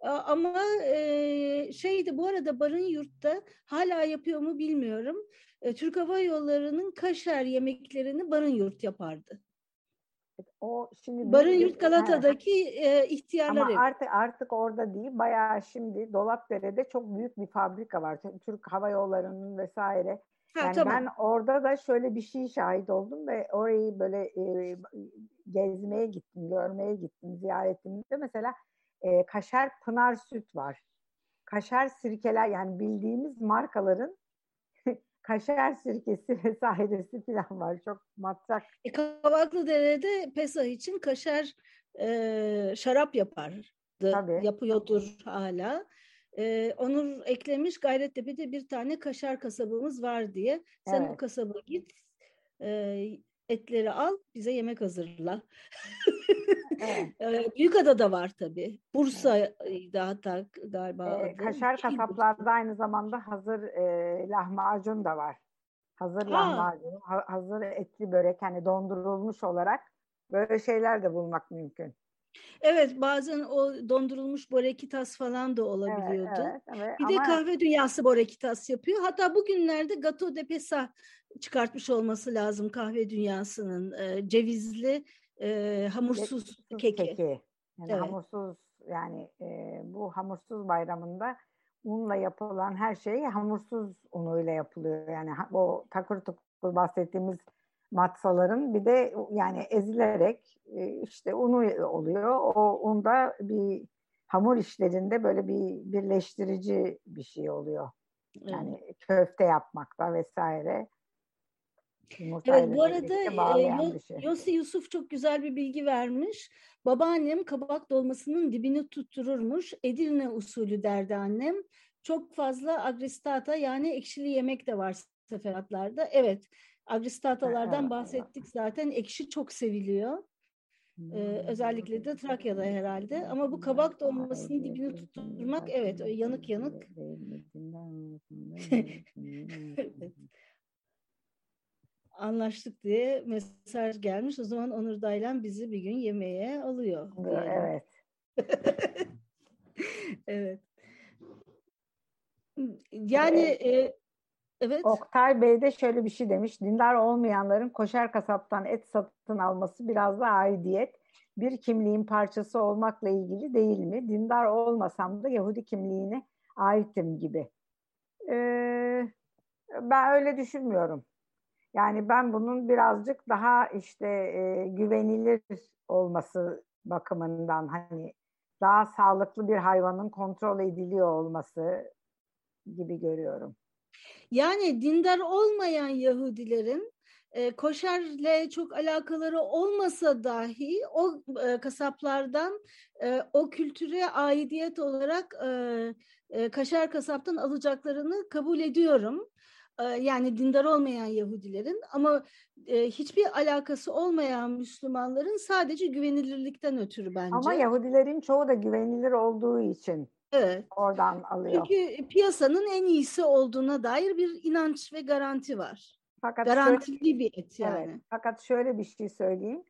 E, ama e, şeydi bu arada barın yurtta hala yapıyor mu bilmiyorum. E, Türk Hava Yolları'nın kaşar yemeklerini barın yurt yapardı. O şimdi Barın Yurt Galata'daki e, ihtiyarlar Ama artık artık orada değil. Bayağı şimdi Dolapdere'de çok büyük bir fabrika var. Türk Hava Yolları'nın vesaire. Ha, yani tamam. ben orada da şöyle bir şey şahit oldum ve orayı böyle e, gezmeye gittim, görmeye gittim ziyaretimde. Mesela e, kaşar pınar süt var. Kaşar sirkeler yani bildiğimiz markaların kaşar sirkesi vesairesi falan var. Çok matrak. E, Kavaklıdere'de Pesah için kaşar e, şarap yapardı. Tabii. Yapıyordur hala. Ee, Onur eklemiş Gayrettepe'de bir tane kaşar kasabımız var diye. Sen evet. o kasaba git e, etleri al bize yemek hazırla. evet. Büyükada'da var tabii. Bursa'da hatta galiba. Ee, kaşar kasaplarda aynı zamanda hazır e, lahmacun da var. Hazır Aa. lahmacun, ha, hazır etli börek hani dondurulmuş olarak böyle şeyler de bulmak mümkün. Evet bazen o dondurulmuş borekitas falan da olabiliyordu. Evet, evet, evet. Bir Ama... de kahve dünyası borekitas yapıyor. Hatta bugünlerde Gato de Pesa çıkartmış olması lazım kahve dünyasının e, cevizli e, hamursuz keki. keki. Yani evet. hamursuz yani e, bu hamursuz bayramında unla yapılan her şey hamursuz unuyla yapılıyor. Yani o takır tukur bahsettiğimiz matsaların bir de yani ezilerek işte unu oluyor. O unda bir hamur işlerinde böyle bir birleştirici bir şey oluyor. Yani evet. köfte yapmakta vesaire. Evet bu arada e, şey. Yusuf çok güzel bir bilgi vermiş. Babaannem kabak dolmasının dibini tuttururmuş. Edirne usulü derdi annem. Çok fazla agristata yani ekşili yemek de var seferatlarda. Evet agristatalardan bahsettik zaten. Ekşi çok seviliyor. Ee, özellikle de Trakya'da herhalde. Ama bu kabak dolmasının dibini tutturmak evet yanık yanık. Anlaştık diye mesaj gelmiş. O zaman Onur Daylan bizi bir gün yemeğe alıyor. Evet. evet. Yani e, Evet. Oktay Bey de şöyle bir şey demiş. Dindar olmayanların koşar kasaptan et satın alması biraz da aidiyet. Bir kimliğin parçası olmakla ilgili değil mi? Dindar olmasam da Yahudi kimliğine aitim gibi. Ee, ben öyle düşünmüyorum. Yani ben bunun birazcık daha işte e, güvenilir olması bakımından hani daha sağlıklı bir hayvanın kontrol ediliyor olması gibi görüyorum. Yani dindar olmayan Yahudilerin e, koşarla çok alakaları olmasa dahi o e, kasaplardan e, o kültüre aidiyet olarak e, e, kaşar kasaptan alacaklarını kabul ediyorum. E, yani dindar olmayan Yahudilerin ama e, hiçbir alakası olmayan Müslümanların sadece güvenilirlikten ötürü bence. Ama Yahudilerin çoğu da güvenilir olduğu için Evet. Oradan alıyor. Çünkü piyasanın en iyisi olduğuna dair bir inanç ve garanti var. Fakat Garantili şöyle, bir et yani. Evet, fakat şöyle bir şey söyleyeyim.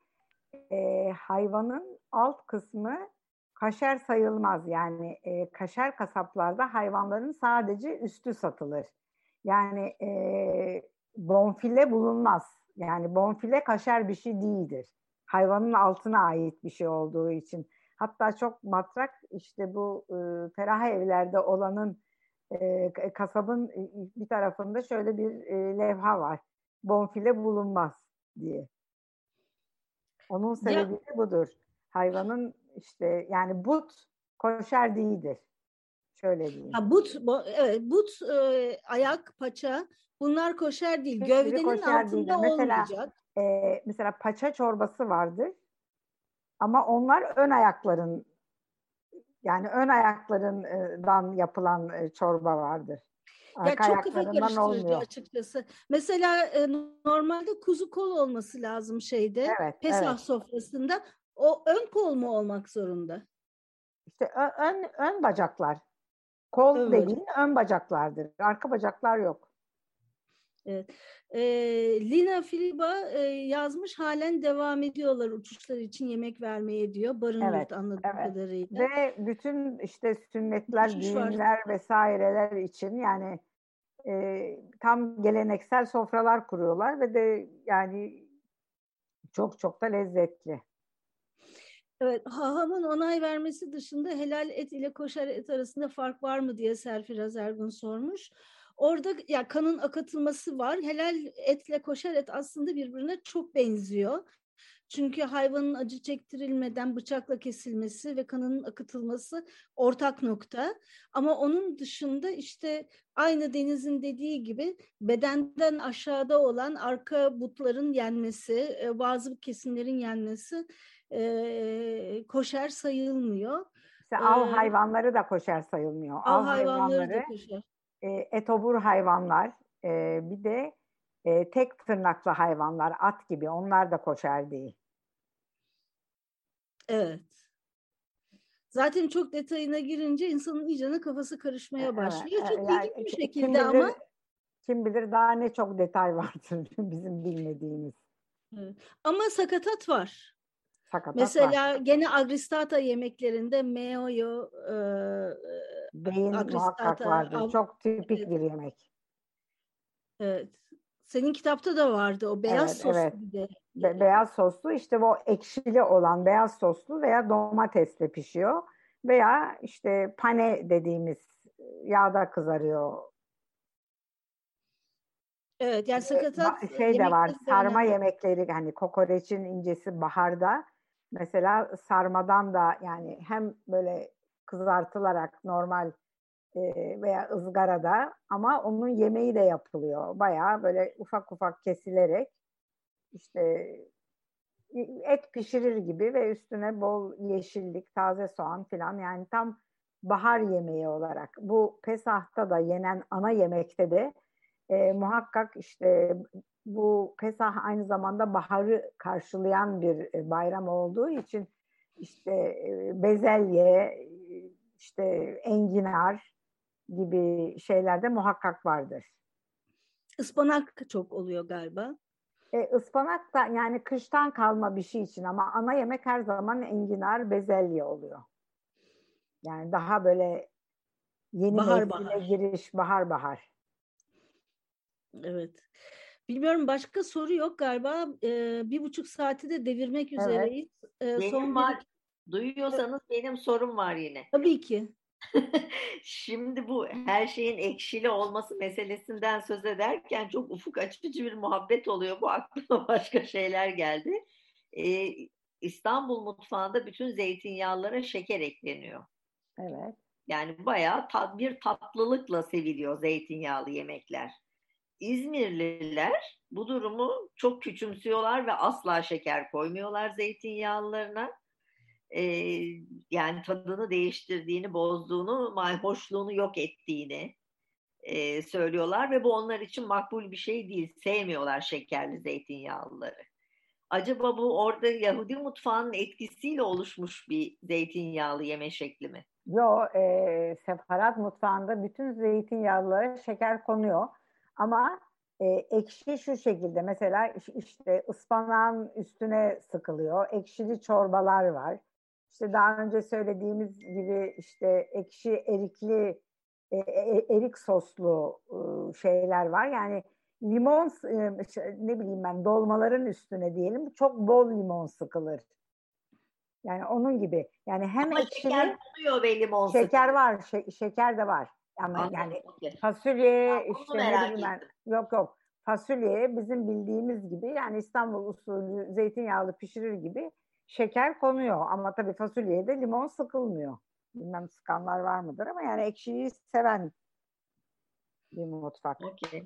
Ee, hayvanın alt kısmı kaşer sayılmaz. Yani e, kaşer kasaplarda hayvanların sadece üstü satılır. Yani e, bonfile bulunmaz. Yani bonfile kaşer bir şey değildir. Hayvanın altına ait bir şey olduğu için. Hatta çok matrak işte bu e, ferah evlerde olanın e, kasabın bir tarafında şöyle bir e, levha var. Bonfile bulunmaz diye. Onun sebebi ya. de budur. Hayvanın işte yani but koşer değildir. Şöyle diyeyim. Ha, but, bu, evet, but, e, ayak, paça bunlar koşer değil. Hiçbiri Gövdenin koşer altında değildir. mesela, olmayacak. E, mesela paça çorbası vardır. Ama onlar ön ayakların yani ön ayaklarından yapılan e, çorba vardır. Arka ya çok kafa karıştırıcı olmuyor. açıkçası. Mesela e, normalde kuzu kol olması lazım şeyde. Evet, Pesah evet. sofrasında. O ön kol mu olmak zorunda? İşte ön, ön bacaklar. Kol ön dediğin bacak. ön bacaklardır. Arka bacaklar yok. Evet. E, Lina Filiba e, yazmış halen devam ediyorlar uçuşlar için yemek vermeye diyor. Barın evet, anladığım evet. kadarıyla. Ve bütün işte sünnetler, Uçuş düğünler var. vesaireler için yani e, tam geleneksel sofralar kuruyorlar ve de yani çok çok da lezzetli. Evet, hahamın onay vermesi dışında helal et ile koşar et arasında fark var mı diye Serfiraz Ergun sormuş. Orada ya kanın akıtılması var. Helal etle koşar et aslında birbirine çok benziyor. Çünkü hayvanın acı çektirilmeden bıçakla kesilmesi ve kanının akıtılması ortak nokta. Ama onun dışında işte aynı Deniz'in dediği gibi bedenden aşağıda olan arka butların yenmesi, e, bazı kesimlerin yenmesi e, koşer sayılmıyor. İşte av ee, hayvanları da koşer sayılmıyor. Av, av hayvanları, hayvanları da koşer. E, etobur hayvanlar, e, bir de e, tek tırnaklı hayvanlar, at gibi onlar da koşer değil. Evet. Zaten çok detayına girince insanın iyicene kafası karışmaya başlıyor. Evet, çok yani, ilginç bir şekilde kim bilir, ama. Kim bilir daha ne çok detay vardır bizim bilmediğimiz. Evet. Ama sakatat var. Sakatat Mesela var. gene agristata yemeklerinde meoyo e, Beyin muhakkak vardır. Av, Çok tipik evet. bir yemek. Evet. Senin kitapta da vardı o beyaz evet, soslu evet. bir de. Be- beyaz soslu işte o ekşili olan beyaz soslu veya domatesle pişiyor. Veya işte pane dediğimiz yağda kızarıyor. Evet yani sakatat şey de var sarma önemli. yemekleri hani kokoreçin incesi baharda mesela sarmadan da yani hem böyle kızartılarak normal e, veya ızgarada ama onun yemeği de yapılıyor. Bayağı böyle ufak ufak kesilerek işte et pişirir gibi ve üstüne bol yeşillik, taze soğan filan yani tam bahar yemeği olarak. Bu Pesah'ta da yenen ana yemekte de e, muhakkak işte bu Pesah aynı zamanda baharı karşılayan bir bayram olduğu için işte e, bezelye, işte enginar gibi şeylerde muhakkak vardır. Ispanak çok oluyor galiba. E, ıspanak da yani kıştan kalma bir şey için ama ana yemek her zaman enginar, bezelye oluyor. Yani daha böyle yeni bahar bahar. giriş bahar bahar. Evet. Bilmiyorum başka soru yok galiba. Ee, bir buçuk saati de devirmek üzereyiz. Evet. Ee, son var. Duyuyorsanız benim sorum var yine. Tabii ki. Şimdi bu her şeyin ekşili olması meselesinden söz ederken çok ufuk açıcı bir muhabbet oluyor. Bu aklıma başka şeyler geldi. Ee, İstanbul mutfağında bütün zeytinyağlara şeker ekleniyor. Evet. Yani bayağı tat, bir tatlılıkla seviliyor zeytinyağlı yemekler. İzmirliler bu durumu çok küçümsüyorlar ve asla şeker koymuyorlar zeytinyağlılarına e, yani tadını değiştirdiğini, bozduğunu, hoşluğunu yok ettiğini e, söylüyorlar ve bu onlar için makbul bir şey değil. Sevmiyorlar şekerli zeytinyağlıları. Acaba bu orada Yahudi mutfağının etkisiyle oluşmuş bir zeytinyağlı yeme şekli mi? Yok, e, separat mutfağında bütün zeytinyağlılara şeker konuyor. Ama e, ekşi şu şekilde mesela işte ıspanağın üstüne sıkılıyor. Ekşili çorbalar var. İşte daha önce söylediğimiz gibi işte ekşi erikli e, e, erik soslu e, şeyler var. Yani limon e, ne bileyim ben dolmaların üstüne diyelim çok bol limon sıkılır. Yani onun gibi. Yani hem Ama ekşili şeker oluyor ve limon Şeker sıkılır. var. Şe- şeker de var. Ama Anladım. yani fasulye işte ne bileyim ben. Yok yok. Fasulye bizim bildiğimiz gibi yani İstanbul usulü zeytinyağlı pişirir gibi şeker konuyor ama tabii fasulyeye de limon sıkılmıyor. Bilmem sıkanlar var mıdır ama yani ekşiyi seven bir mutfak. Okay.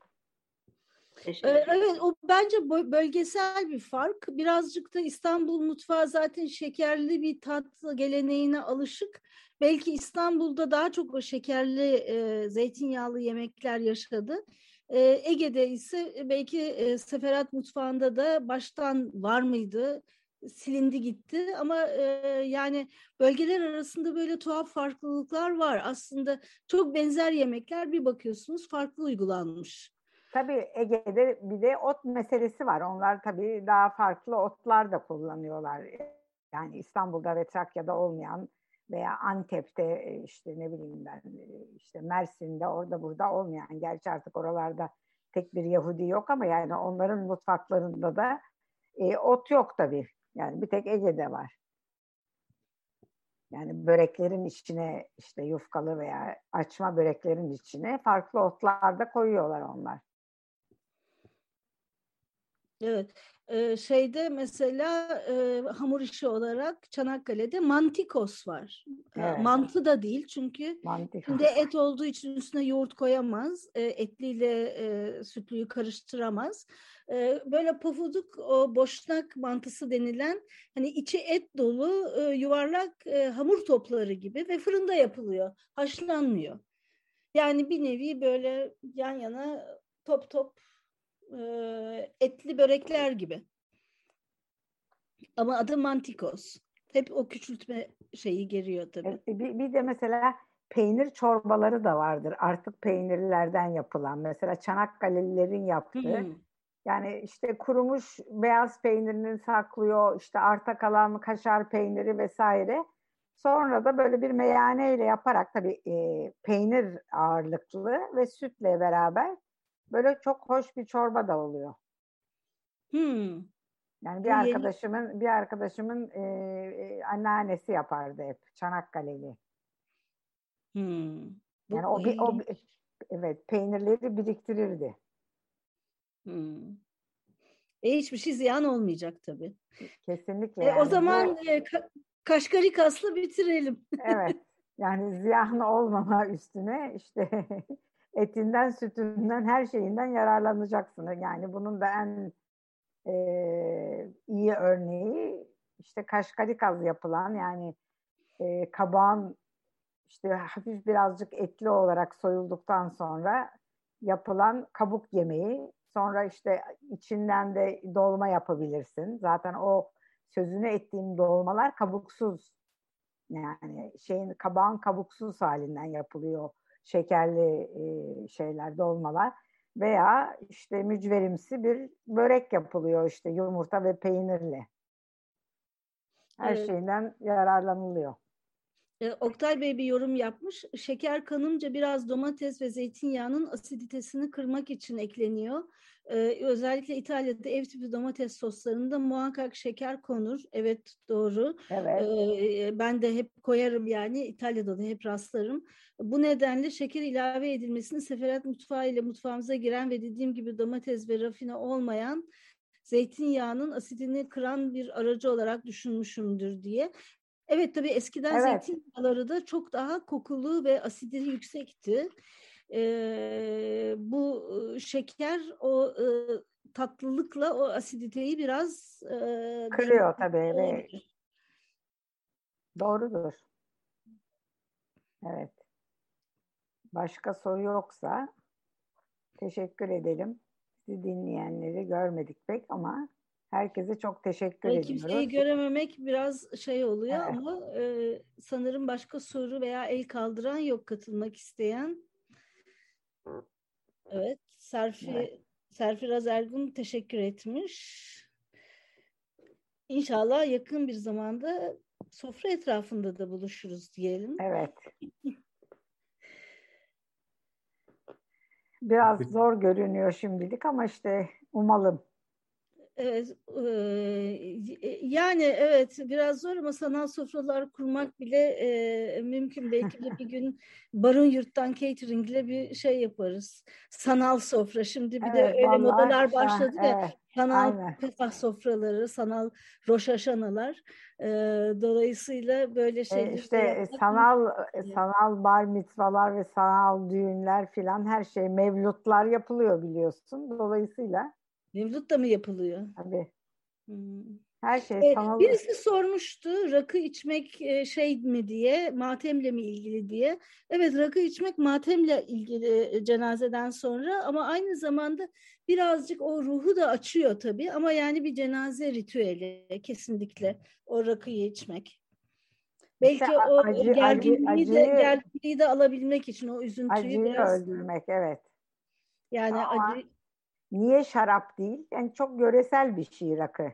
Evet o bence bölgesel bir fark. Birazcık da İstanbul mutfağı zaten şekerli bir tat geleneğine alışık. Belki İstanbul'da daha çok o şekerli e, zeytinyağlı yemekler yaşadı. E, Ege'de ise belki e, seferat mutfağında da baştan var mıydı? silindi gitti ama e, yani bölgeler arasında böyle tuhaf farklılıklar var. Aslında çok benzer yemekler bir bakıyorsunuz farklı uygulanmış. Tabii Ege'de bir de ot meselesi var. Onlar tabii daha farklı otlar da kullanıyorlar. Yani İstanbul'da ve Trakya'da olmayan veya Antep'te işte ne bileyim ben işte Mersin'de orada burada olmayan gerçi artık oralarda tek bir Yahudi yok ama yani onların mutfaklarında da e, ot yok tabii. Yani bir tek Ege'de var. Yani böreklerin içine işte yufkalı veya açma böreklerin içine farklı otlar da koyuyorlar onlar. Evet. Ee, şeyde mesela e, hamur işi olarak Çanakkale'de mantikos var. Evet. Mantı da değil çünkü mantikos. şimdi et olduğu için üstüne yoğurt koyamaz. E, etliyle e, sütlüyü karıştıramaz. E, böyle pofuduk o boşnak mantısı denilen hani içi et dolu e, yuvarlak e, hamur topları gibi ve fırında yapılıyor. Haşlanmıyor. Yani bir nevi böyle yan yana top top etli börekler gibi. Ama adı mantikos. Hep o küçültme şeyi geliyor tabii. Bir, bir de mesela peynir çorbaları da vardır. Artık peynirlerden yapılan. Mesela Çanakkale'lilerin yaptığı. Hmm. Yani işte kurumuş beyaz peynirini saklıyor. işte arta kalan kaşar peyniri vesaire. Sonra da böyle bir meyaneyle yaparak tabii e, peynir ağırlıklı ve sütle beraber Böyle çok hoş bir çorba da oluyor. Hmm. Yani bir Bu arkadaşımın yeni... bir arkadaşımın e, e, anneannesi yapardı hep Çanakkale'li. Hmm. Yani o, bir, o evet peynirleri biriktirirdi. Hmm. E hiçbir şey ziyan olmayacak tabii. Kesinlikle. E, yani. O zaman Bu... e, ka- Kaşkari kaslı bitirelim. evet. Yani ziyan olmama üstüne işte etinden, sütünden, her şeyinden yararlanacaksın. Yani bunun da en e, iyi örneği işte kaşkarikaz yapılan yani e, kabağın işte hafif birazcık etli olarak soyulduktan sonra yapılan kabuk yemeği. Sonra işte içinden de dolma yapabilirsin. Zaten o sözünü ettiğim dolmalar kabuksuz. Yani şeyin kabağın kabuksuz halinden yapılıyor şekerli e, şeyler, dolmalar veya işte mücverimsi bir börek yapılıyor işte yumurta ve peynirle. Her evet. şeyden yararlanılıyor. E, Oktay Bey bir yorum yapmış. Şeker kanımca biraz domates ve zeytinyağının asiditesini kırmak için ekleniyor. Ee, özellikle İtalya'da ev tipi domates soslarında muhakkak şeker konur. Evet doğru. Evet. Ee, ben de hep koyarım yani İtalya'da da hep rastlarım. Bu nedenle şeker ilave edilmesini seferat mutfağı ile mutfağımıza giren ve dediğim gibi domates ve rafine olmayan zeytinyağının asidini kıran bir aracı olarak düşünmüşümdür diye. Evet tabii eskiden evet. zeytinyağları da çok daha kokulu ve asidi yüksekti. Ee, bu şeker o e, tatlılıkla o asiditeyi biraz e, kırıyor tabii. Evet. Doğrudur. Evet. Başka soru yoksa teşekkür edelim. Sizi dinleyenleri görmedik pek ama herkese çok teşekkür yani ediyoruz. Kimseyi görememek biraz şey oluyor evet. ama e, sanırım başka soru veya el kaldıran yok katılmak isteyen. Evet, Serfi, evet. Serfiraz Ergun teşekkür etmiş. İnşallah yakın bir zamanda sofra etrafında da buluşuruz diyelim. Evet. Biraz zor görünüyor şimdilik ama işte umalım. Evet, e, yani evet biraz zor ama sanal sofralar kurmak bile e, mümkün. Belki de bir gün Barın Yurt'tan catering ile bir şey yaparız. Sanal sofra. Şimdi bir evet, de öyle modalar başladı ya. Evet, sanal pesah sofraları, sanal roşaşanalar. E, dolayısıyla böyle şeyler. E işte sanal sanal bar mitvalar ve sanal düğünler filan her şey mevlutlar yapılıyor biliyorsun. Dolayısıyla Mevlüt da mı yapılıyor? Tabii. Hmm. Her şey E, sanal. birisi sormuştu rakı içmek e, şey mi diye, matemle mi ilgili diye. Evet rakı içmek matemle ilgili e, cenazeden sonra ama aynı zamanda birazcık o ruhu da açıyor tabii. Ama yani bir cenaze ritüeli kesinlikle o rakıyı içmek. Belki İşte o acı- acı- gerginliği de acıyı- gerginliği de alabilmek için o üzüntüyü Acıyı biraz öldürmek evet. yani acı Niye şarap değil? Yani çok yöresel bir şey rakı.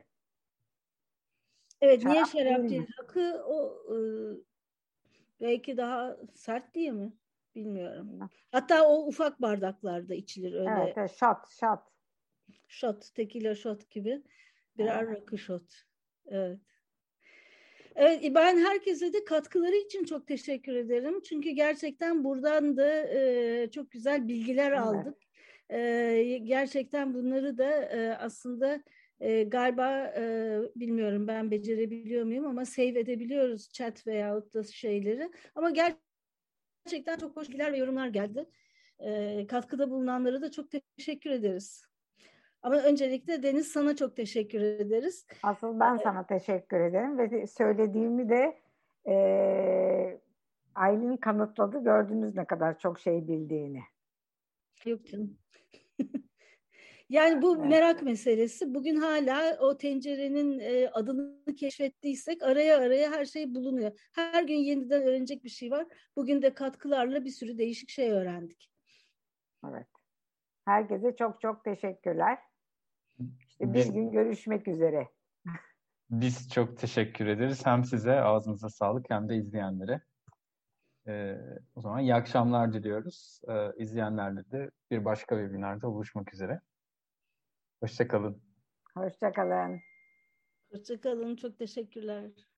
Evet, niye Şarap şarap değil değil? Rakı o e, belki daha sert diye mi? Bilmiyorum. Hatta o ufak bardaklarda içilir öyle. Evet, evet shot, shot. Shot, tekila shot gibi. Birer rakı shot. Evet. Evet, ben herkese de katkıları için çok teşekkür ederim. Çünkü gerçekten buradan da e, çok güzel bilgiler Evet. aldık. E, gerçekten bunları da e, aslında e, galiba e, bilmiyorum ben becerebiliyor muyum ama save edebiliyoruz chat veyahut da şeyleri. Ama gerçekten çok hoş bilgiler ve yorumlar geldi. E, katkıda bulunanlara da çok teşekkür ederiz. Ama öncelikle Deniz sana çok teşekkür ederiz. Asıl ben sana teşekkür ederim ve söylediğimi de eee Aylin kanıtladı. Gördünüz ne kadar çok şey bildiğini. Yok canım. Yani bu Evet. merak meselesi. Bugün hala o tencerenin e, adını keşfettiysek araya araya her şey bulunuyor. Her gün yeniden öğrenecek bir şey var. Bugün de katkılarla bir sürü değişik şey öğrendik. Evet. Herkese çok çok teşekkürler. İşte bir Biz, gün görüşmek üzere. biz çok teşekkür ederiz. Hem size ağzınıza sağlık hem de izleyenlere. Ee, o zaman iyi akşamlar diliyoruz. Ee, izleyenlerle de bir başka webinarda buluşmak üzere. Hoşçakalın. Hoşçakalın. Hoşçakalın. Çok teşekkürler.